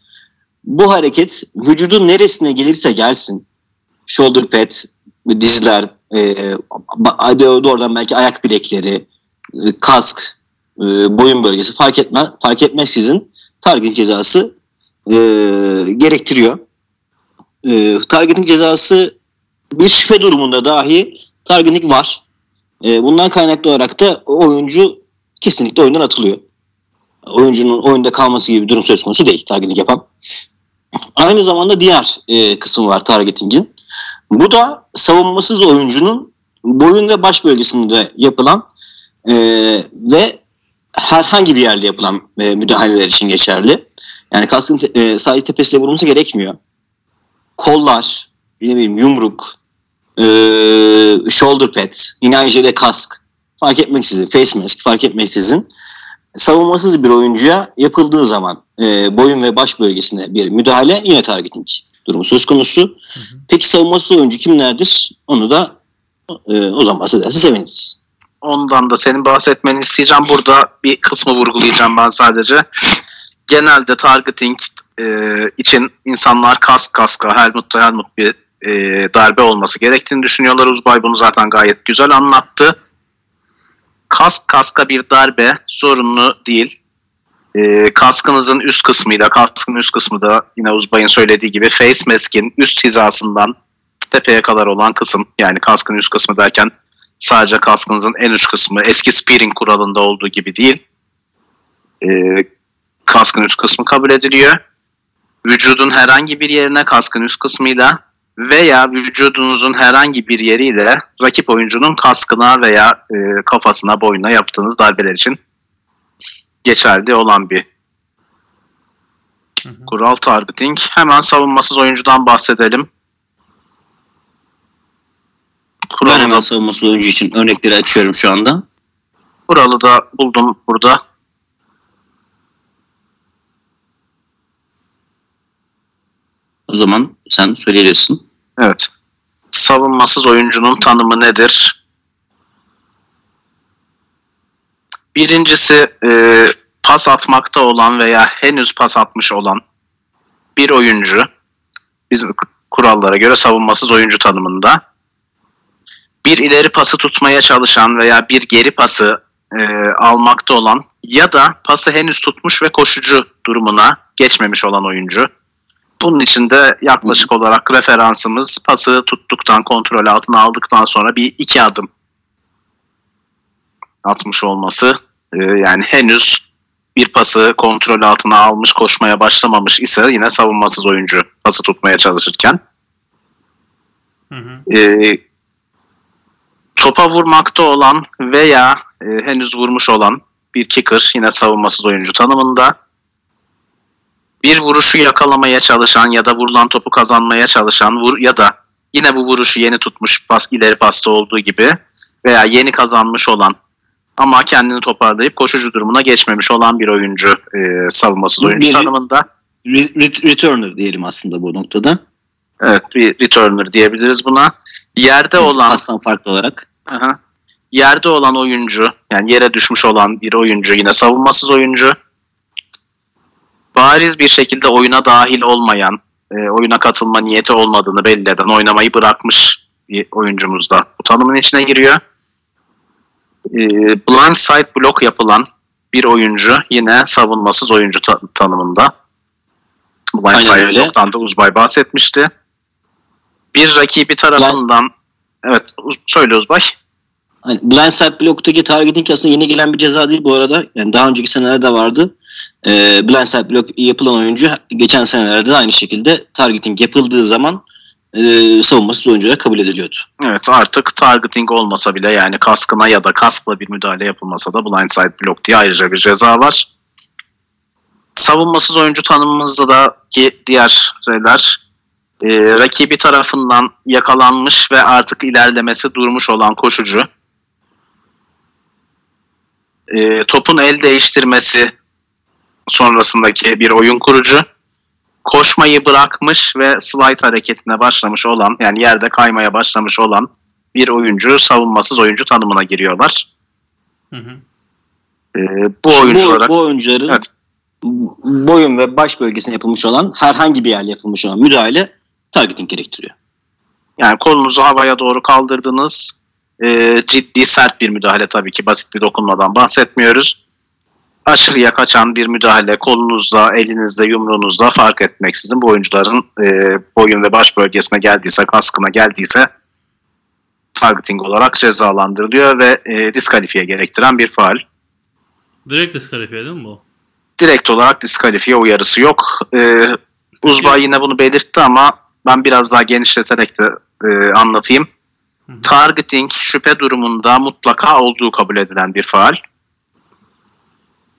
bu hareket vücudun neresine gelirse gelsin shoulder pad, dizler, e, doğrudan belki ayak bilekleri, e, kask, e, boyun bölgesi fark etmez fark etmeksizin target cezası e, gerektiriyor e, targeting cezası bir şüphe durumunda dahi targeting var. E, bundan kaynaklı olarak da oyuncu kesinlikle oyundan atılıyor. Oyuncunun oyunda kalması gibi bir durum söz konusu değil targeting yapan. Aynı zamanda diğer e, kısmı var targetingin. Bu da savunmasız oyuncunun boyun ve baş bölgesinde yapılan e, ve herhangi bir yerde yapılan e, müdahaleler için geçerli. Yani kaskın te- e, sadece tepesiyle vurulması gerekmiyor kollar, ne bileyim yumruk, e, shoulder pad, yine aynı şekilde kask, fark etmeksizin, face mask fark etmeksizin savunmasız bir oyuncuya yapıldığı zaman e, boyun ve baş bölgesine bir müdahale yine targeting durumu söz konusu. Peki savunmasız oyuncu kimlerdir? Onu da e, o zaman bahsederse seviniriz. Ondan da senin bahsetmeni isteyeceğim. Burada bir kısmı vurgulayacağım ben sadece. Genelde targeting e, için insanlar kask kaska, helmut da helmut bir e, darbe olması gerektiğini düşünüyorlar. Uzbay bunu zaten gayet güzel anlattı. Kask kaska bir darbe zorunlu değil. E, kaskınızın üst kısmıyla, kaskın üst kısmı da yine Uzbay'ın söylediği gibi face mask'in üst hizasından tepeye kadar olan kısım yani kaskın üst kısmı derken sadece kaskınızın en uç kısmı eski spearing kuralında olduğu gibi değil. E, kaskın üst kısmı kabul ediliyor. Vücudun herhangi bir yerine kaskın üst kısmıyla veya vücudunuzun herhangi bir yeriyle rakip oyuncunun kaskına veya e, kafasına, boynuna yaptığınız darbeler için geçerli olan bir Hı hı. kural targeting. Hemen savunmasız oyuncudan bahsedelim. Ben Kuralı hemen da, savunmasız oyuncu için örnekleri açıyorum şu anda. kuralı da buldum burada. O zaman sen söyleyebilirsin. Evet. Savunmasız oyuncunun tanımı nedir? Birincisi e, pas atmakta olan veya henüz pas atmış olan bir oyuncu bizim kurallara göre savunmasız oyuncu tanımında bir ileri pası tutmaya çalışan veya bir geri pası e, almakta olan ya da pası henüz tutmuş ve koşucu durumuna geçmemiş olan oyuncu. Bunun için de yaklaşık olarak referansımız pası tuttuktan, kontrol altına aldıktan sonra bir iki adım atmış olması. Ee, yani henüz bir pası kontrol altına almış, koşmaya başlamamış ise yine savunmasız oyuncu pası tutmaya çalışırken. Hı hı. Ee, topa vurmakta olan veya e, henüz vurmuş olan bir kicker yine savunmasız oyuncu tanımında. Bir vuruşu yakalamaya çalışan ya da vurulan topu kazanmaya çalışan vur ya da yine bu vuruşu yeni tutmuş pas ileri pasta olduğu gibi veya yeni kazanmış olan ama kendini toparlayıp koşucu durumuna geçmemiş olan bir oyuncu e, savunmasız oyuncu Bir- tanımında. Re- re- returner diyelim aslında bu noktada. Evet bir returner diyebiliriz buna. Yerde olan Pastan farklı olarak. Aha. Yerde olan oyuncu, yani yere düşmüş olan bir oyuncu yine savunmasız oyuncu. Bariz bir şekilde oyuna dahil olmayan, e, oyuna katılma niyeti olmadığını belli eden, oynamayı bırakmış bir oyuncumuz da bu tanımın içine giriyor. E, blind side block yapılan bir oyuncu yine savunmasız oyuncu ta- tanımında. Blind Aynen side öyle. block'tan da Uzbay bahsetmişti. Bir rakibi tarafından Evet, uz- söyle Uzbay. Hani blindside bloktaki targeting aslında yeni gelen bir ceza değil bu arada. Yani daha önceki senelerde vardı. Ee, blindside blok yapılan oyuncu geçen senelerde de aynı şekilde targeting yapıldığı zaman e, savunmasız oyuncuya kabul ediliyordu. Evet artık targeting olmasa bile yani kaskına ya da kaskla bir müdahale yapılmasa da blindside block diye ayrıca bir ceza var. Savunmasız oyuncu tanımımızda da ki diğer şeyler e, rakibi tarafından yakalanmış ve artık ilerlemesi durmuş olan koşucu e, topun el değiştirmesi sonrasındaki bir oyun kurucu koşmayı bırakmış ve slide hareketine başlamış olan yani yerde kaymaya başlamış olan bir oyuncu savunmasız oyuncu tanımına giriyorlar. Hı hı. Ee, bu oyunculara Bu, bu oyuncuların Evet. boyun ve baş bölgesine yapılmış olan herhangi bir yerle yapılmış olan müdahale targeting gerektiriyor. yani kolunuzu havaya doğru kaldırdınız. Ee, ciddi sert bir müdahale tabii ki basit bir dokunmadan bahsetmiyoruz. Aşırıya kaçan bir müdahale kolunuzla, elinizle, yumruğunuzla fark etmeksizin bu oyuncuların e, boyun ve baş bölgesine geldiyse, kaskına geldiyse targeting olarak cezalandırılıyor ve e, diskalifiye gerektiren bir faal. Direkt diskalifiye değil mi bu? direkt olarak diskalifiye uyarısı yok. Ee, Uzbay yine bunu belirtti ama ben biraz daha genişleterek de e, anlatayım. Hı hı. Targeting şüphe durumunda mutlaka olduğu kabul edilen bir faal.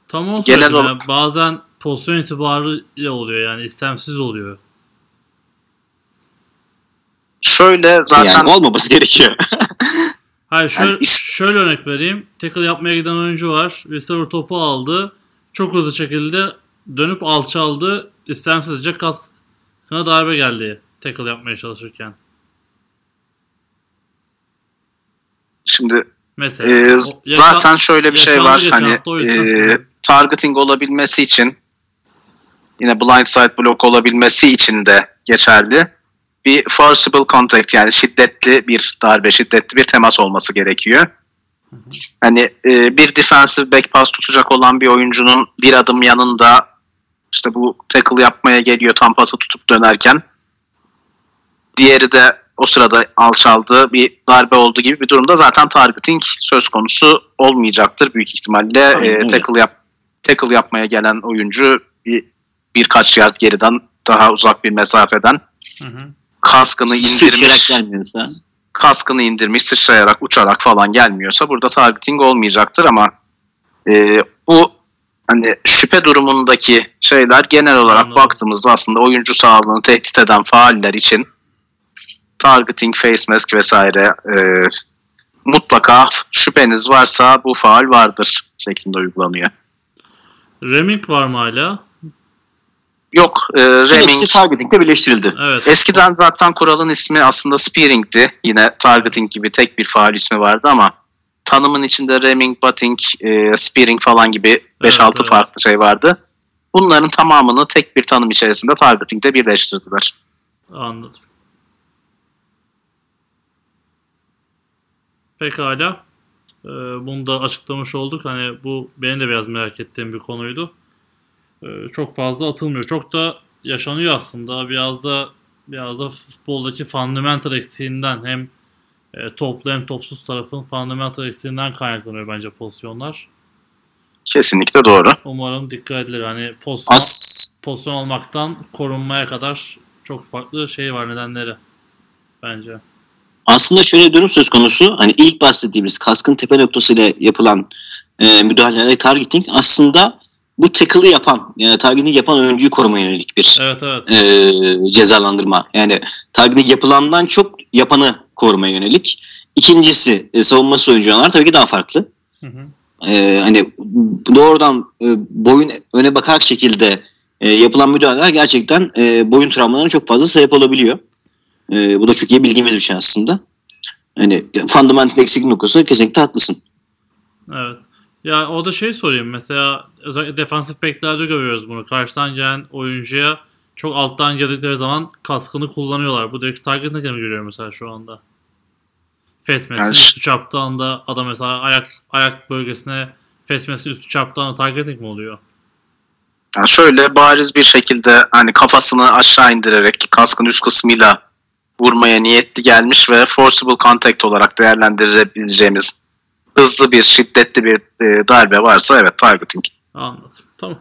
Tam onu Genel olarak- ya. Bazen pozisyon itibarıyla oluyor yani istemsiz oluyor. Şöyle zaten Yani olmaması gerekiyor. (laughs) Hayır şöyle, Yani is- şöyle örnek vereyim. Tackle yapmaya giden oyuncu var. Receiver topu aldı. Çok hızlı şekilde dönüp alçaldı. İstemsizce kaskına darbe geldi. Tackle yapmaya çalışırken. Şimdi Mesela. e, yaşa- zaten şöyle bir şey var. Hani e. targeting olabilmesi için yine blindside block olabilmesi için de geçerli. Bir forcible contact yani şiddetli bir darbe, şiddetli bir temas olması gerekiyor. Hani e, bir defensive back pass tutacak olan bir oyuncunun bir adım yanında işte bu tackle yapmaya geliyor tam pası tutup dönerken diğeri de o sırada alçaldığı bir darbe olduğu gibi bir durumda zaten targeting söz konusu olmayacaktır büyük ihtimalle. Aynen E, tackle yap tackle yapmaya gelen oyuncu bir birkaç yard geriden daha uzak bir mesafeden Hı hı. kaskını indirmiş, gelmiyorsa. kaskını indirmiş, sıçrayarak, uçarak falan gelmiyorsa burada targeting olmayacaktır ama e, bu hani şüphe durumundaki şeyler genel olarak Anladım. baktığımızda aslında oyuncu sağlığını tehdit eden faaller için targeting, face mask vesaire e, mutlaka şüpheniz varsa bu faal vardır şeklinde uygulanıyor. Reming var mı hala? Yok, e, Hepsi Reming targeting'de birleştirildi. Evet. Eskiden zaten kuralın ismi aslında spearing'ti. Yine targeting gibi tek bir faal ismi vardı ama tanımın içinde ramming, butting, e, spearing falan gibi 5-6 evet. farklı şey vardı. Bunların tamamını tek bir tanım içerisinde targeting'de birleştirdiler. Anladım. Pekala. Ee, bunu da açıklamış olduk. Hani bu benim de biraz merak ettiğim bir konuydu. Ee, çok fazla atılmıyor. Çok da yaşanıyor aslında. Biraz da biraz da futboldaki fundamental eksiğinden hem e, toplu hem topsuz tarafın fundamental eksiğinden kaynaklanıyor bence pozisyonlar. Kesinlikle doğru. Umarım dikkat edilir. Hani pozisyon, As pozisyon olmaktan korunmaya kadar çok farklı şey var nedenleri bence. Aslında şöyle durum söz konusu. Hani ilk bahsettiğimiz kaskın tepe noktasıyla yapılan e, müdahalelerde targeting aslında bu tackle'ı yapan, yani targeting yapan oyuncuyu korumaya yönelik bir Evet evet. e, cezalandırma. Yani targeting yapılandan çok yapanı korumaya yönelik. İkincisi e, savunması oyuncular tabii ki daha farklı. Hı hı. e, hani doğrudan e, boyun öne bakarak şekilde e, yapılan müdahaleler gerçekten e, boyun travmalarına çok fazla sebep olabiliyor. E, bu da çok iyi bildiğimiz bir şey aslında. Hani fundamental eksiklik noktası kesinlikle haklısın. Evet. Ya o da şey sorayım mesela özellikle defansif beklerde görüyoruz bunu. Karşıdan gelen oyuncuya çok alttan geldikleri zaman kaskını kullanıyorlar. Bu direkt target'ine mi görüyor mesela şu anda? Face Yani- üstü çarptığı anda adam mesela ayak ayak bölgesine face üstü çarptığı anda targeting mi oluyor? Yani şöyle bariz bir şekilde hani kafasını aşağı indirerek kaskın üst kısmıyla vurmaya niyetli gelmiş ve forcible contact olarak değerlendirebileceğimiz hızlı bir, şiddetli bir e, darbe varsa evet targeting. Anladım. Tamam.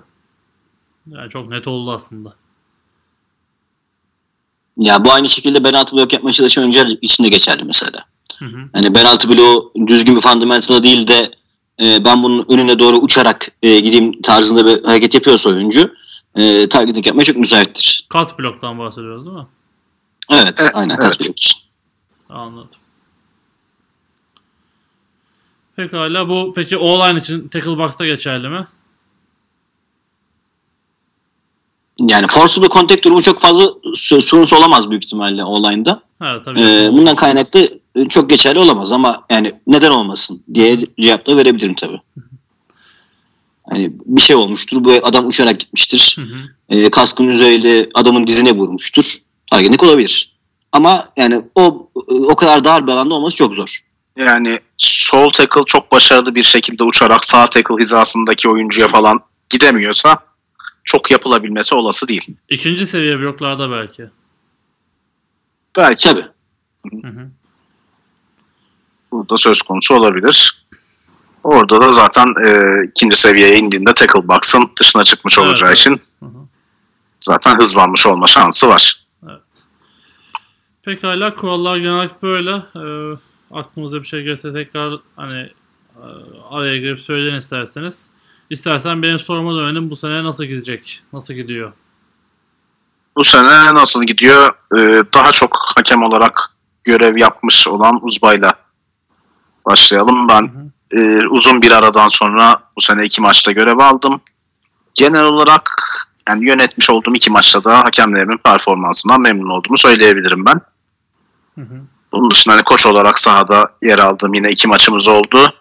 Yani çok net oldu aslında. Ya bu aynı şekilde penaltı blok yapmaya çalışan oyuncular için de geçerli mesela. Hı hı. Hani penaltı bloğu düzgün bir fundamental'a değil de e, ben bunun önüne doğru uçarak e, gideyim tarzında bir hareket yapıyorsa oyuncu e, targeting yapmaya çok müsaittir. Cut bloktan bahsediyoruz değil mi? Evet, Evet, aynen evet. kat blok için. Anladım. Pekala bu peki O-line için tackle box'ta geçerli mi? Yani forcible contact durumu çok fazla sorunsuz olamaz büyük ihtimalle online'da. Ha tabii. Ee, bundan kaynaklı e, çok geçerli olamaz ama yani neden olmasın diye cevap da verebilirim tabii. Hani bir şey olmuştur. Bu adam uçarak gitmiştir. Hı hı. Ee, kaskın üzerinde adamın dizine vurmuştur. Targetlik olabilir. Ama yani o o kadar dar bir alanda olması çok zor. Yani sol tackle çok başarılı bir şekilde uçarak sağ tackle hizasındaki oyuncuya falan gidemiyorsa çok yapılabilmesi olası değil. İkinci seviye bloklarda belki. Belki Tabii. Hı hı. burada söz konusu olabilir. Orada da zaten e, ikinci seviyeye indiğinde tackle box'ın dışına çıkmış Evet, olacağı evet. için Hı hı. zaten hızlanmış olma şansı var. Pekala kurallar genel böyle. Ee, aklınıza bir şey gelirse tekrar hani e, araya girip söyleyin isterseniz. İstersen benim soruma dönelim. Bu sene nasıl gidecek? Nasıl gidiyor? Bu sene nasıl gidiyor? E, daha çok hakem olarak görev yapmış olan Uzbay'la başlayalım. Ben Hı hı. e, uzun bir aradan sonra bu sene iki maçta görev aldım. Genel olarak yani yönetmiş olduğum iki maçta da hakemlerimin performansından memnun olduğumu söyleyebilirim ben. Hı hı. Bunun dışında hani koç olarak sahada yer aldığım yine iki maçımız oldu.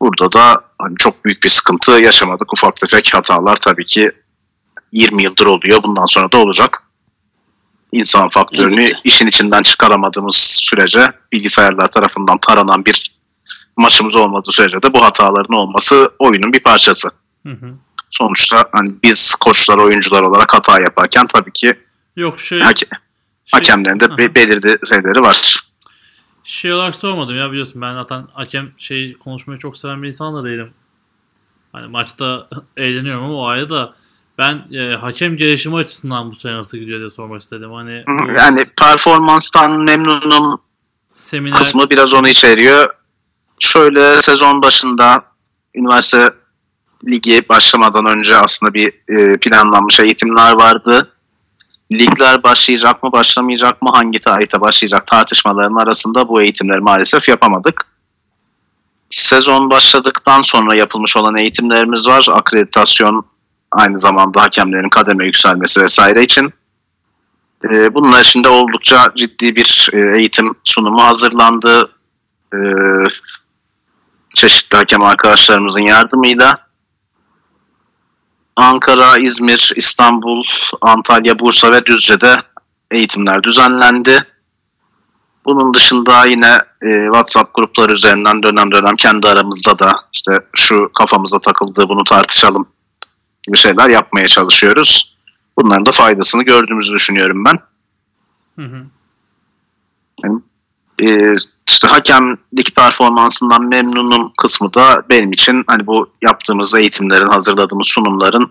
Burada da hani çok büyük bir sıkıntı yaşamadık. Ufak tefek hatalar tabii ki 20 yıldır oluyor. Bundan sonra da olacak. İnsan faktörünü Elbette. işin içinden çıkaramadığımız sürece bilgisayarlar tarafından taranan bir maçımız olmadığı sürece de bu hataların olması oyunun bir parçası. Hı hı. Sonuçta hani biz koçlar, oyuncular olarak hata yaparken tabii ki Yok şey, hake- şey hakemlerin de be- belirli şeyleri var. şey olarak sormadım ya biliyorsun ben zaten hakem şey konuşmayı çok seven bir insan da değilim. Hani maçta (laughs) eğleniyorum ama o ayrı da ben e, hakem gelişimi açısından bu sene nasıl gidiyor diye sormak istedim. Hani bu Yani performanstan memnunum seminer kısmı biraz onu içeriyor. Şöyle sezon başında üniversite ligi başlamadan önce aslında bir e, planlanmış eğitimler vardı. Ligler başlayacak mı başlamayacak mı hangi tarihte başlayacak tartışmaların arasında bu eğitimleri maalesef yapamadık. Sezon başladıktan sonra yapılmış olan eğitimlerimiz var. Akreditasyon aynı zamanda hakemlerin kademe yükselmesi vesaire için. E, bunlar için de oldukça ciddi bir e, eğitim sunumu hazırlandı. E, çeşitli hakem arkadaşlarımızın yardımıyla. Ankara, İzmir, İstanbul, Antalya, Bursa ve Düzce'de eğitimler düzenlendi. Bunun dışında yine e, WhatsApp grupları üzerinden dönem dönem kendi aramızda da işte şu kafamıza takıldığı bunu tartışalım gibi şeyler yapmaya çalışıyoruz. Bunların da faydasını gördüğümüzü düşünüyorum ben. Hı hı. E, işte hakemlik performansından memnunum kısmı da benim için hani bu yaptığımız eğitimlerin, hazırladığımız sunumların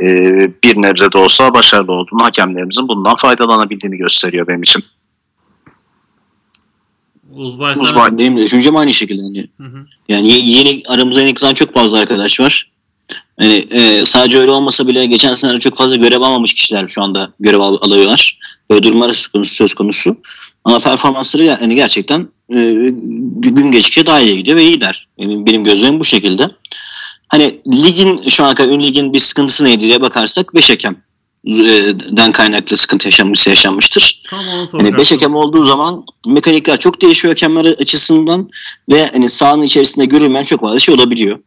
e, bir nebze de olsa başarılı olduğunu, hakemlerimizin bundan faydalanabildiğini gösteriyor benim için. Uzbay sen- Uzbay. Benim de düşüncem aynı şekilde. Yani, Hı hı. yani ye- yeni aramıza yeni katılan çok fazla arkadaş var. Yani, e, sadece öyle olmasa bile geçen sene çok fazla görev almamış kişiler şu anda görev al- alıyorlar. Böyle durumlar söz konusu, söz konusu. Ama performansları yani gerçekten e, gün geçtikçe daha iyi gidiyor ve iyiler. Benim, benim gözlemim bu şekilde. Hani ligin şu ana kadar ün ligin bir sıkıntısı neydi diye bakarsak 5 hakem e, den kaynaklı sıkıntı yaşanmışsa yaşanmıştır. Tam onu Hani. 5 hakem olduğu zaman mekanikler çok değişiyor hakemler açısından ve hani sahanın içerisinde görülmeyen çok fazla şey olabiliyor.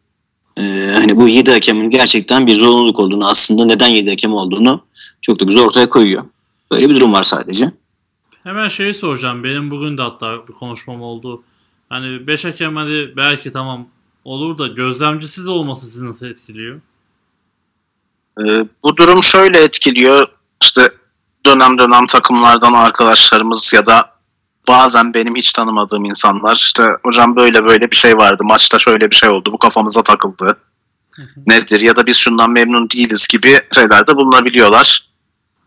Ee, hani bu 7 hakemin gerçekten bir zorunluluk olduğunu aslında neden 7 hakem olduğunu çok da güzel ortaya koyuyor. Böyle bir durum var sadece. Hemen şeyi soracağım. Benim bugün de hatta bir konuşmam oldu. Hani 5 hakem hadi belki tamam olur da gözlemcisiz olması sizi nasıl etkiliyor? E, bu durum şöyle etkiliyor. İşte dönem dönem takımlardan arkadaşlarımız ya da bazen benim hiç tanımadığım insanlar işte hocam böyle böyle bir şey vardı maçta şöyle bir şey oldu bu kafamıza takıldı nedir ya da biz şundan memnun değiliz gibi şeyler de bulunabiliyorlar.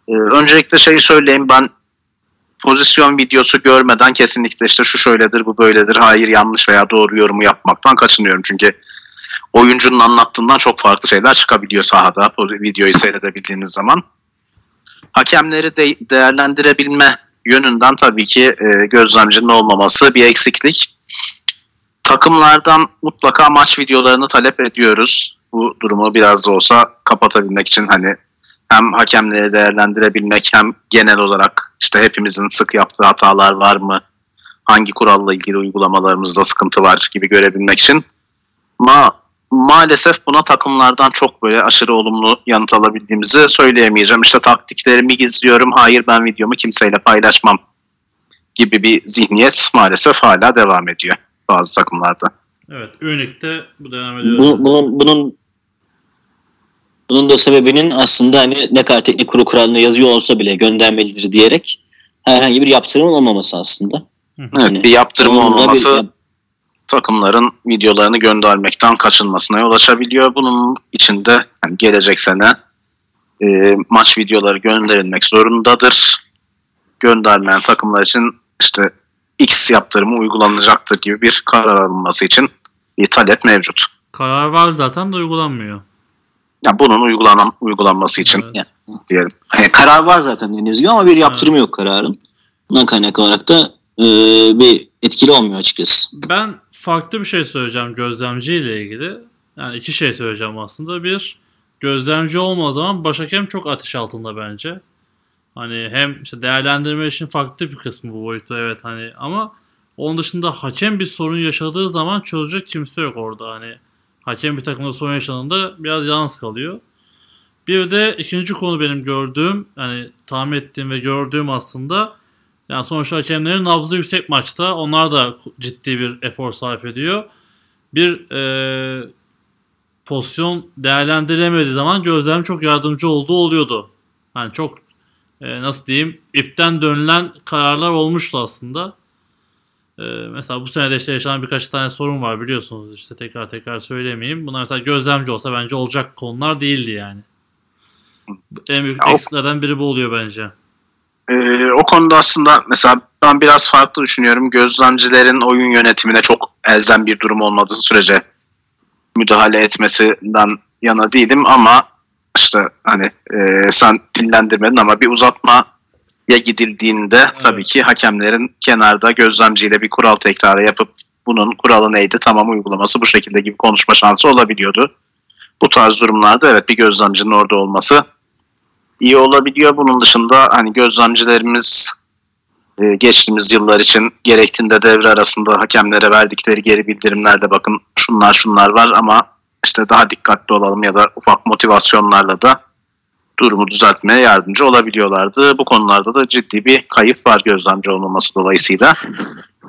Ee, öncelikle şeyi söyleyeyim ben pozisyon videosu görmeden kesinlikle işte şu şöyledir bu böyledir hayır yanlış veya doğru yorumu yapmaktan kaçınıyorum çünkü oyuncunun anlattığından çok farklı şeyler çıkabiliyor sahada videoyu seyredebildiğiniz zaman. Hakemleri de değerlendirebilme yönünden tabii ki e, gözlemcinin olmaması bir eksiklik. Takımlardan mutlaka maç videolarını talep ediyoruz. Bu durumu biraz da olsa kapatabilmek için hani hem hakemleri değerlendirebilmek hem genel olarak işte hepimizin sık yaptığı hatalar var mı? Hangi kuralla ilgili uygulamalarımızda sıkıntı var gibi görebilmek için. Ma maalesef buna takımlardan çok böyle aşırı olumlu yanıt alabildiğimizi söyleyemeyeceğim. İşte taktiklerimi gizliyorum, hayır ben videomu kimseyle paylaşmam gibi bir zihniyet maalesef hala devam ediyor bazı takımlarda. Evet. Ünlükte bu devam ediyor. Bu, bunun, bunun bunun da sebebinin aslında hani ne kadar teknik kuru kuralında yazıyor olsa bile göndermelidir diyerek herhangi bir yaptırım olmaması aslında. Evet, Yani bir yaptırım da bir- olmaması takımların videolarını göndermekten kaçınmasına yol açabiliyor. Bunun içinde yani gelecek sene e, maç videoları gönderilmek zorundadır. Göndermeyen takımlar için işte X yaptırımı uygulanacaktır gibi bir karar alınması için bir talep mevcut. Karar var zaten de uygulanmıyor. Yani bunun uygulanan, uygulanması için Evet. diyelim. Hani karar var zaten dediğiniz gibi ama bir yaptırım yok kararın. Bundan kaynaklı olarak da e, bir etkili olmuyor açıkçası. Ben farklı bir şey söyleyeceğim gözlemci ile ilgili. Yani iki şey söyleyeceğim aslında. Bir, gözlemci olmadığı zaman başhakem çok ateş altında bence. Hani hem işte değerlendirme için farklı bir kısmı bu boyutu evet hani ama onun dışında hakem bir sorun yaşadığı zaman çözecek kimse yok orada. Hani hakem bir takımda sorun yaşadığında biraz yalnız kalıyor. Bir de ikinci konu benim gördüğüm, yani tahmin ettiğim ve gördüğüm aslında yani sonuçta hakemlerin nabzı yüksek maçta. Onlar da ciddi bir efor sarf ediyor. Bir e, pozisyon değerlendirilemediği zaman gözlem çok yardımcı olduğu oluyordu. Yani çok e, nasıl diyeyim ipten dönülen kararlar olmuştu aslında. E, mesela bu senede işte yaşanan birkaç tane sorun var biliyorsunuz işte tekrar tekrar söylemeyeyim. Bunlar mesela gözlemci olsa bence olacak konular değildi yani. En büyük eksiklerden biri bu oluyor bence. Ee, o konuda aslında mesela ben biraz farklı düşünüyorum. Gözlemcilerin oyun yönetimine çok elzem bir durum olmadığı sürece müdahale etmesinden yana değilim ama işte hani e, sen dillendirmedin ama bir uzatmaya gidildiğinde tabii ki hakemlerin kenarda gözlemciyle bir kural tekrarı yapıp bunun kuralı neydi tamam uygulaması bu şekilde gibi konuşma şansı olabiliyordu. Bu tarz durumlarda evet bir gözlemcinin orada olması iyi olabiliyor. Bunun dışında hani gözlemcilerimiz e, geçtiğimiz yıllar için gerektiğinde devre arasında hakemlere verdikleri geri bildirimlerde bakın şunlar şunlar var ama işte daha dikkatli olalım ya da ufak motivasyonlarla da durumu düzeltmeye yardımcı olabiliyorlardı. Bu konularda da ciddi bir kayıp var gözlemci olmaması dolayısıyla.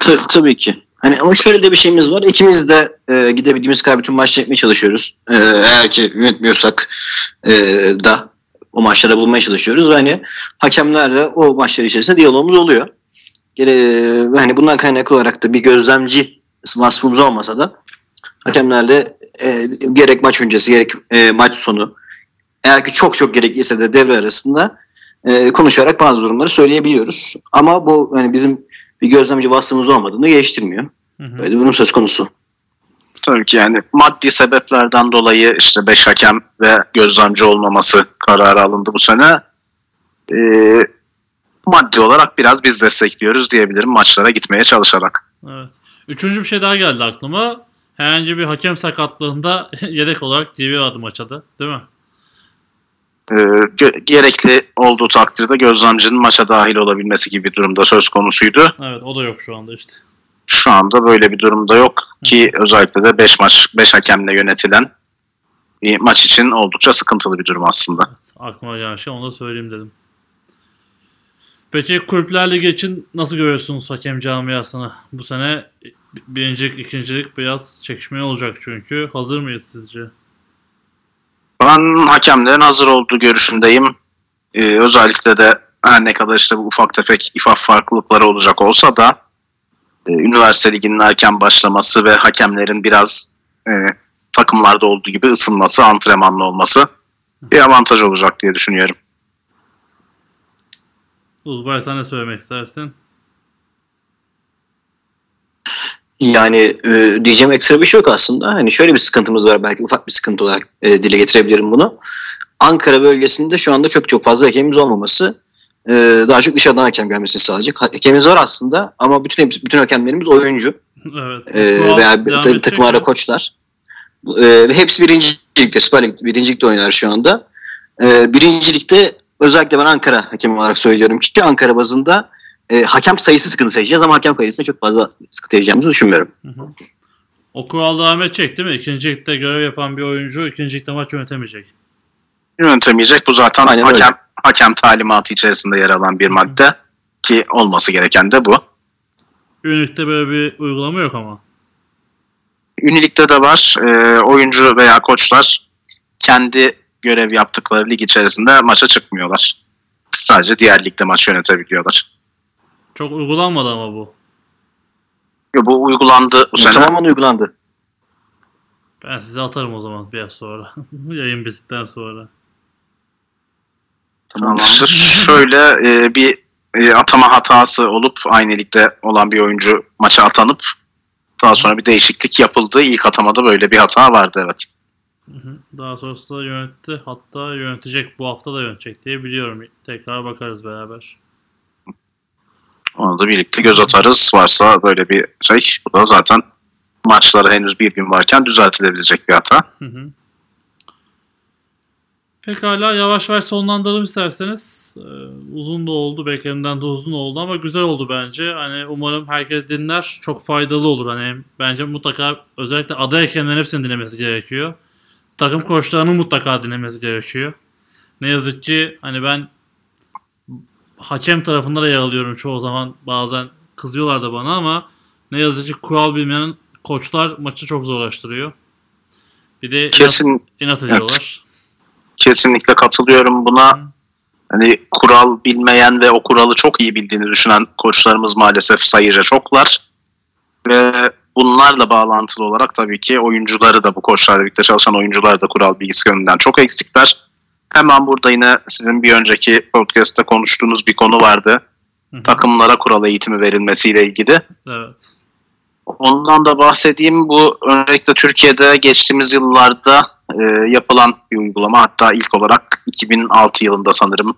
Ta- tabii ki. Hani ama şöyle de bir şeyimiz var. İkimiz de e, gidebildiğimiz kadar bütün maçları yapmaya çalışıyoruz. E, eğer ki yönetmiyorsak e, da o maçlarda bulmaya çalışıyoruz. Ve hani hakemlerle o maçlar içerisinde diyalogumuz oluyor. Gere, hani bundan kaynaklı olarak da bir gözlemci vasfımız olmasa da hakemlerle e, gerek maç öncesi gerek e, maç sonu eğer ki çok çok gerekliyse de devre arasında e, konuşarak bazı durumları söyleyebiliyoruz. Ama bu hani bizim bir gözlemci vasfımız olmadığını geliştirmiyor. Hı hı. Böyle durum söz konusu. Tabii ki yani maddi sebeplerden dolayı işte 5 hakem ve gözlemci olmaması kararı alındı bu sene. Ee, maddi olarak biraz biz destekliyoruz diyebilirim maçlara gitmeye çalışarak. Evet. Üçüncü bir şey daha geldi aklıma. Herhangi bir hakem sakatlığında (laughs) yedek olarak giriyorlardı maça da. Değil mi? Ee, gö- gerekli olduğu takdirde gözlemcinin maça dahil olabilmesi gibi bir durumda söz konusuydu. Evet o da yok şu anda işte. Şu anda böyle bir durumda yok ki özellikle de 5 maç 5 hakemle yönetilen bir maç için oldukça sıkıntılı bir durum aslında. Aklıma gelen şey onu da söyleyeyim dedim. Peki Kulüpler Ligi için nasıl görüyorsunuz hakem camiasını? Bu sene birincilik, ikincilik biraz çekişmeli olacak çünkü. Hazır mıyız sizce? Ben hakemlerin hazır olduğu görüşündeyim. Ee, özellikle de her ne kadar işte bu ufak tefek ifaf farklılıkları olacak olsa da e, üniversite liginin erken başlaması ve hakemlerin biraz e, takımlarda olduğu gibi ısınması, antrenmanlı olması bir avantaj olacak diye düşünüyorum. Uzbay ne söylemek istersin? Yani e, diyeceğim ekstra bir şey yok aslında. Hani şöyle bir sıkıntımız var belki ufak bir sıkıntı olarak e, dile getirebilirim bunu. Ankara bölgesinde şu anda çok çok fazla hakemimiz olmaması e, daha çok dışarıdan hakem gelmesini sağlayacak. Ha- Hakemimiz var aslında ama bütün bütün hakemlerimiz oyuncu Evet. e, veya ta- takımlarda koçlar. E, ve hepsi birinci ligde, Süper Lig birinci ligde oynar şu anda. E, birinci ligde özellikle ben Ankara hakemi olarak söylüyorum ki Ankara bazında e, hakem sayısı sıkıntı yaşayacağız ama hakem kalitesinde çok fazla sıkıntı yaşayacağımızı düşünmüyorum. Hı hı. O kural devam edecek değil mi? İkinci ligde görev yapan bir oyuncu ikinci ligde maç yönetemeyecek. Yönetemeyecek. Bu zaten Aynen öyle. Hakem talimatı içerisinde yer alan bir madde ki olması gereken de bu. Ünlükte böyle bir uygulama yok ama. Ünilikte de var. E, oyuncu veya koçlar kendi görev yaptıkları lig içerisinde maça çıkmıyorlar. Sadece diğer ligde maç yönetebiliyorlar. Çok uygulanmadı ama bu. Yo, Bu uygulandı bu sene. Tamamen uygulandı. Ben size atarım o zaman biraz sonra. (laughs) Yayın bittikten sonra. Tamamdır. Şöyle e, bir e, atama hatası olup aynı ligde olan bir oyuncu maça atanıp daha sonra bir değişiklik yapıldı. İlk atamada böyle bir hata vardı evet. Hı hı. Daha sonrasında yönetti. Hatta yönetecek bu hafta da yönetecek diye biliyorum. Tekrar bakarız beraber. Onu da birlikte göz atarız. Varsa böyle bir şey. Bu da zaten maçlara henüz bir gün varken düzeltilebilecek bir hata. Hı hı. Pekala yavaş yavaş sonlandıralım isterseniz. Ee, uzun da oldu. Beklediğimden de uzun oldu ama güzel oldu bence. Hani umarım herkes dinler. Çok faydalı olur. Hani bence mutlaka özellikle aday hakemlerin hepsini dinlemesi gerekiyor. Takım koçlarının mutlaka dinlemesi gerekiyor. Ne yazık ki hani ben hakem tarafında da yer alıyorum çoğu zaman. Bazen kızıyorlar da bana ama ne yazık ki kural bilmeyen koçlar maçı çok zorlaştırıyor. Bir de inat, Kesin inat ediyorlar. Kesinlikle katılıyorum buna. Hani kural bilmeyen ve o kuralı çok iyi bildiğini düşünen koçlarımız maalesef sayıca çoklar. Ve bunlarla bağlantılı olarak tabii ki oyuncuları da bu koçlarla birlikte çalışan oyuncular da kural bilgisi yönünden çok eksikler. Hemen burada yine sizin bir önceki podcast'te konuştuğunuz bir konu vardı. Hı hı. Takımlara kural eğitimi verilmesiyle ilgili. Evet. Ondan da bahsedeyim. Bu öncelikle Türkiye'de geçtiğimiz yıllarda e, yapılan bir uygulama. Hatta ilk olarak 2006 yılında sanırım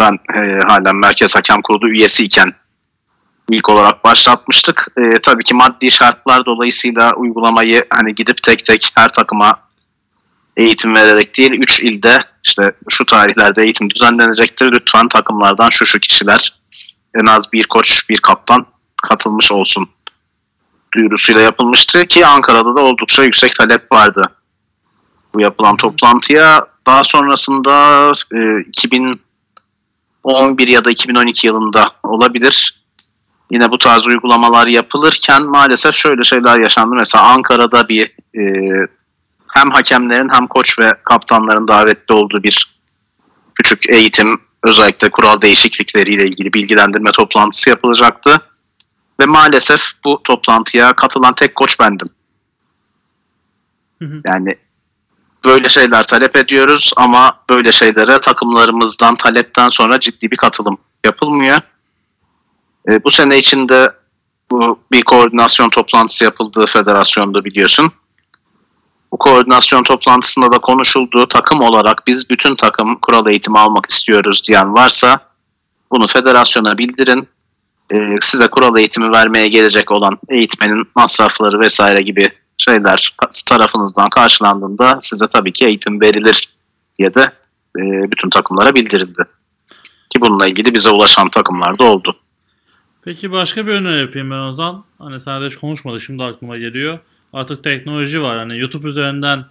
ben e, halen Merkez Hakem Kurulu üyesiyken ilk olarak başlatmıştık. E, tabii ki maddi şartlar dolayısıyla uygulamayı hani gidip tek tek her takıma eğitim vererek değil 3 ilde işte şu tarihlerde eğitim düzenlenecektir. Lütfen takımlardan şu şu kişiler en az bir koç bir kaptan katılmış olsun duyurusuyla yapılmıştı ki Ankara'da da oldukça yüksek talep vardı bu yapılan toplantıya. Daha sonrasında e, 2011 ya da 2012 yılında olabilir. Yine bu tarz uygulamalar yapılırken maalesef şöyle şeyler yaşandı. Mesela Ankara'da bir e, hem hakemlerin hem koç ve kaptanların davetli olduğu bir küçük eğitim özellikle kural değişiklikleriyle ilgili bilgilendirme toplantısı yapılacaktı. Ve maalesef bu toplantıya katılan tek koç bendim. Hı hı. Yani böyle şeyler talep ediyoruz ama böyle şeylere takımlarımızdan talepten sonra ciddi bir katılım yapılmıyor. E, bu sene içinde bu bir koordinasyon toplantısı yapıldığı federasyonda biliyorsun. Bu koordinasyon toplantısında da konuşulduğu takım olarak biz bütün takım kural eğitimi almak istiyoruz diyen varsa bunu federasyona bildirin. E, size kural eğitimi vermeye gelecek olan eğitmenin masrafları vesaire gibi şeyler tarafınızdan karşılandığında size tabii ki eğitim verilir diye de e, bütün takımlara bildirildi. Ki bununla ilgili bize ulaşan takımlar da oldu. Peki başka bir öneri yapayım ben o zaman. Hani sen de hiç konuşmadık şimdi aklıma geliyor. Artık teknoloji var. Hani YouTube üzerinden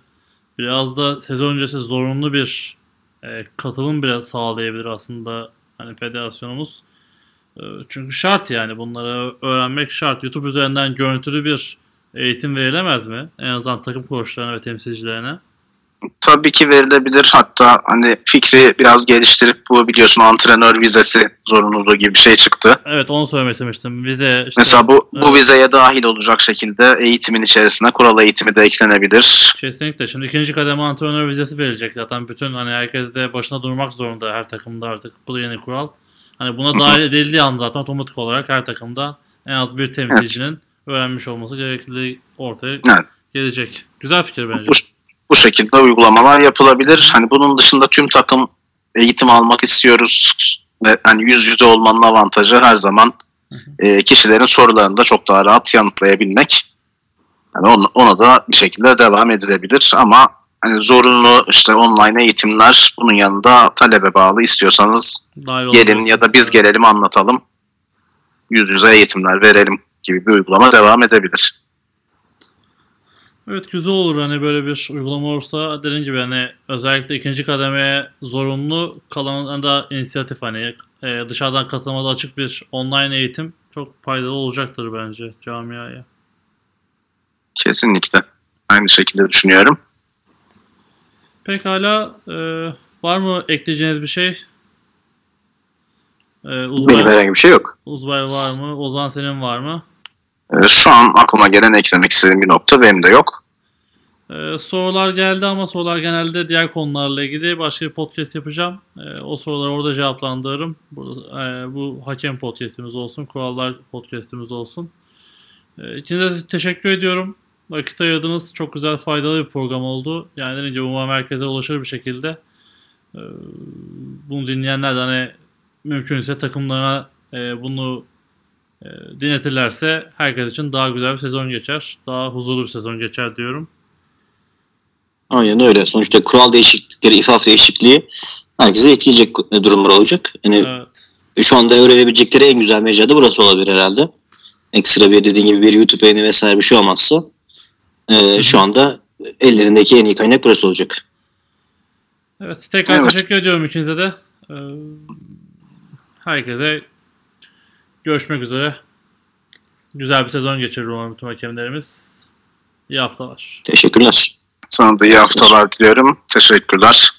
biraz da sezon öncesi zorunlu bir e, katılım bile sağlayabilir aslında hani federasyonumuz. E, çünkü şart yani bunları öğrenmek şart. YouTube üzerinden görüntülü bir eğitim verilemez mi? En azından takım koçlarına ve temsilcilerine. Tabii ki verilebilir. Hatta hani fikri biraz geliştirip bu biliyorsun antrenör vizesi zorunluluğu gibi bir şey çıktı. Evet onu söylemek istemiştim. Vize işte, Mesela bu, bu evet. vizeye dahil olacak şekilde eğitimin içerisine kural eğitimi de eklenebilir. Kesinlikle. Şimdi ikinci kademe antrenör vizesi verilecek. Zaten bütün hani herkes de başına durmak zorunda her takımda artık. Bu da yeni kural. Hani buna dahil edildiği an zaten otomatik olarak her takımda en az bir temsilcinin öğrenmiş olması gerekli ortaya Evet. gelecek. Güzel fikir bence. Bu, bu şekilde uygulamalar yapılabilir. Hani bunun dışında tüm takım eğitim almak istiyoruz ve hani yüz yüze olmanın avantajı her zaman e, kişilerin sorularını da çok daha rahat yanıtlayabilmek. Yani ona, ona da bir şekilde devam edilebilir ama hani zorunlu işte online eğitimler bunun yanında talebe bağlı istiyorsanız Dahil gelin ya da biz gelelim anlatalım. Yüz yüze eğitimler verelim gibi bir uygulama devam edebilir. Evet güzel olur hani böyle bir uygulama olursa dediğim gibi hani özellikle ikinci kademeye zorunlu kalanına da inisiyatif hani e, dışarıdan katılmada açık bir online eğitim çok faydalı olacaktır bence camiaya. Kesinlikle. Aynı şekilde düşünüyorum. Pekala e, var mı ekleyeceğiniz bir şey? E, Benim Uzbay, herhangi bir şey yok. Uzbay var mı? Ozan senin var mı? Ee, Şu an aklıma gelen eklemek istediğim bir nokta benim de yok. E, sorular geldi ama sorular genelde diğer konularla ilgili. Başka bir podcast yapacağım. E, o soruları orada cevaplandırırım. Burada, e, bu hakem podcastimiz olsun, kurallar podcastimiz olsun. E, ikinize teşekkür ediyorum. Vakit ayırdınız. Çok güzel, faydalı bir program oldu. Yani dediğim gibi umarım merkeze ulaşır bir şekilde. E, bunu dinleyenler de hani mümkünse takımlarına e, bunu e, dinletirlerse herkes için daha güzel bir sezon geçer. Daha huzurlu bir sezon geçer diyorum. Aynen öyle. Sonuçta kural değişiklikleri, ifaf değişikliği herkese etkileyecek durumlar olacak. Yani Evet. şu anda öğrenebilecekleri en güzel mecra da burası olabilir herhalde. Ekstra bir dediğin gibi bir YouTube yayını vesaire bir şey olmazsa e, şu anda ellerindeki en iyi kaynak burası olacak. Evet. Tekrar Evet. teşekkür ediyorum ikinize de. Ee, herkese görüşmek üzere. Güzel bir sezon geçirir umarım bütün hakemlerimiz. İyi haftalar. Teşekkürler. Sana da iyi haftalar diliyorum. Teşekkürler.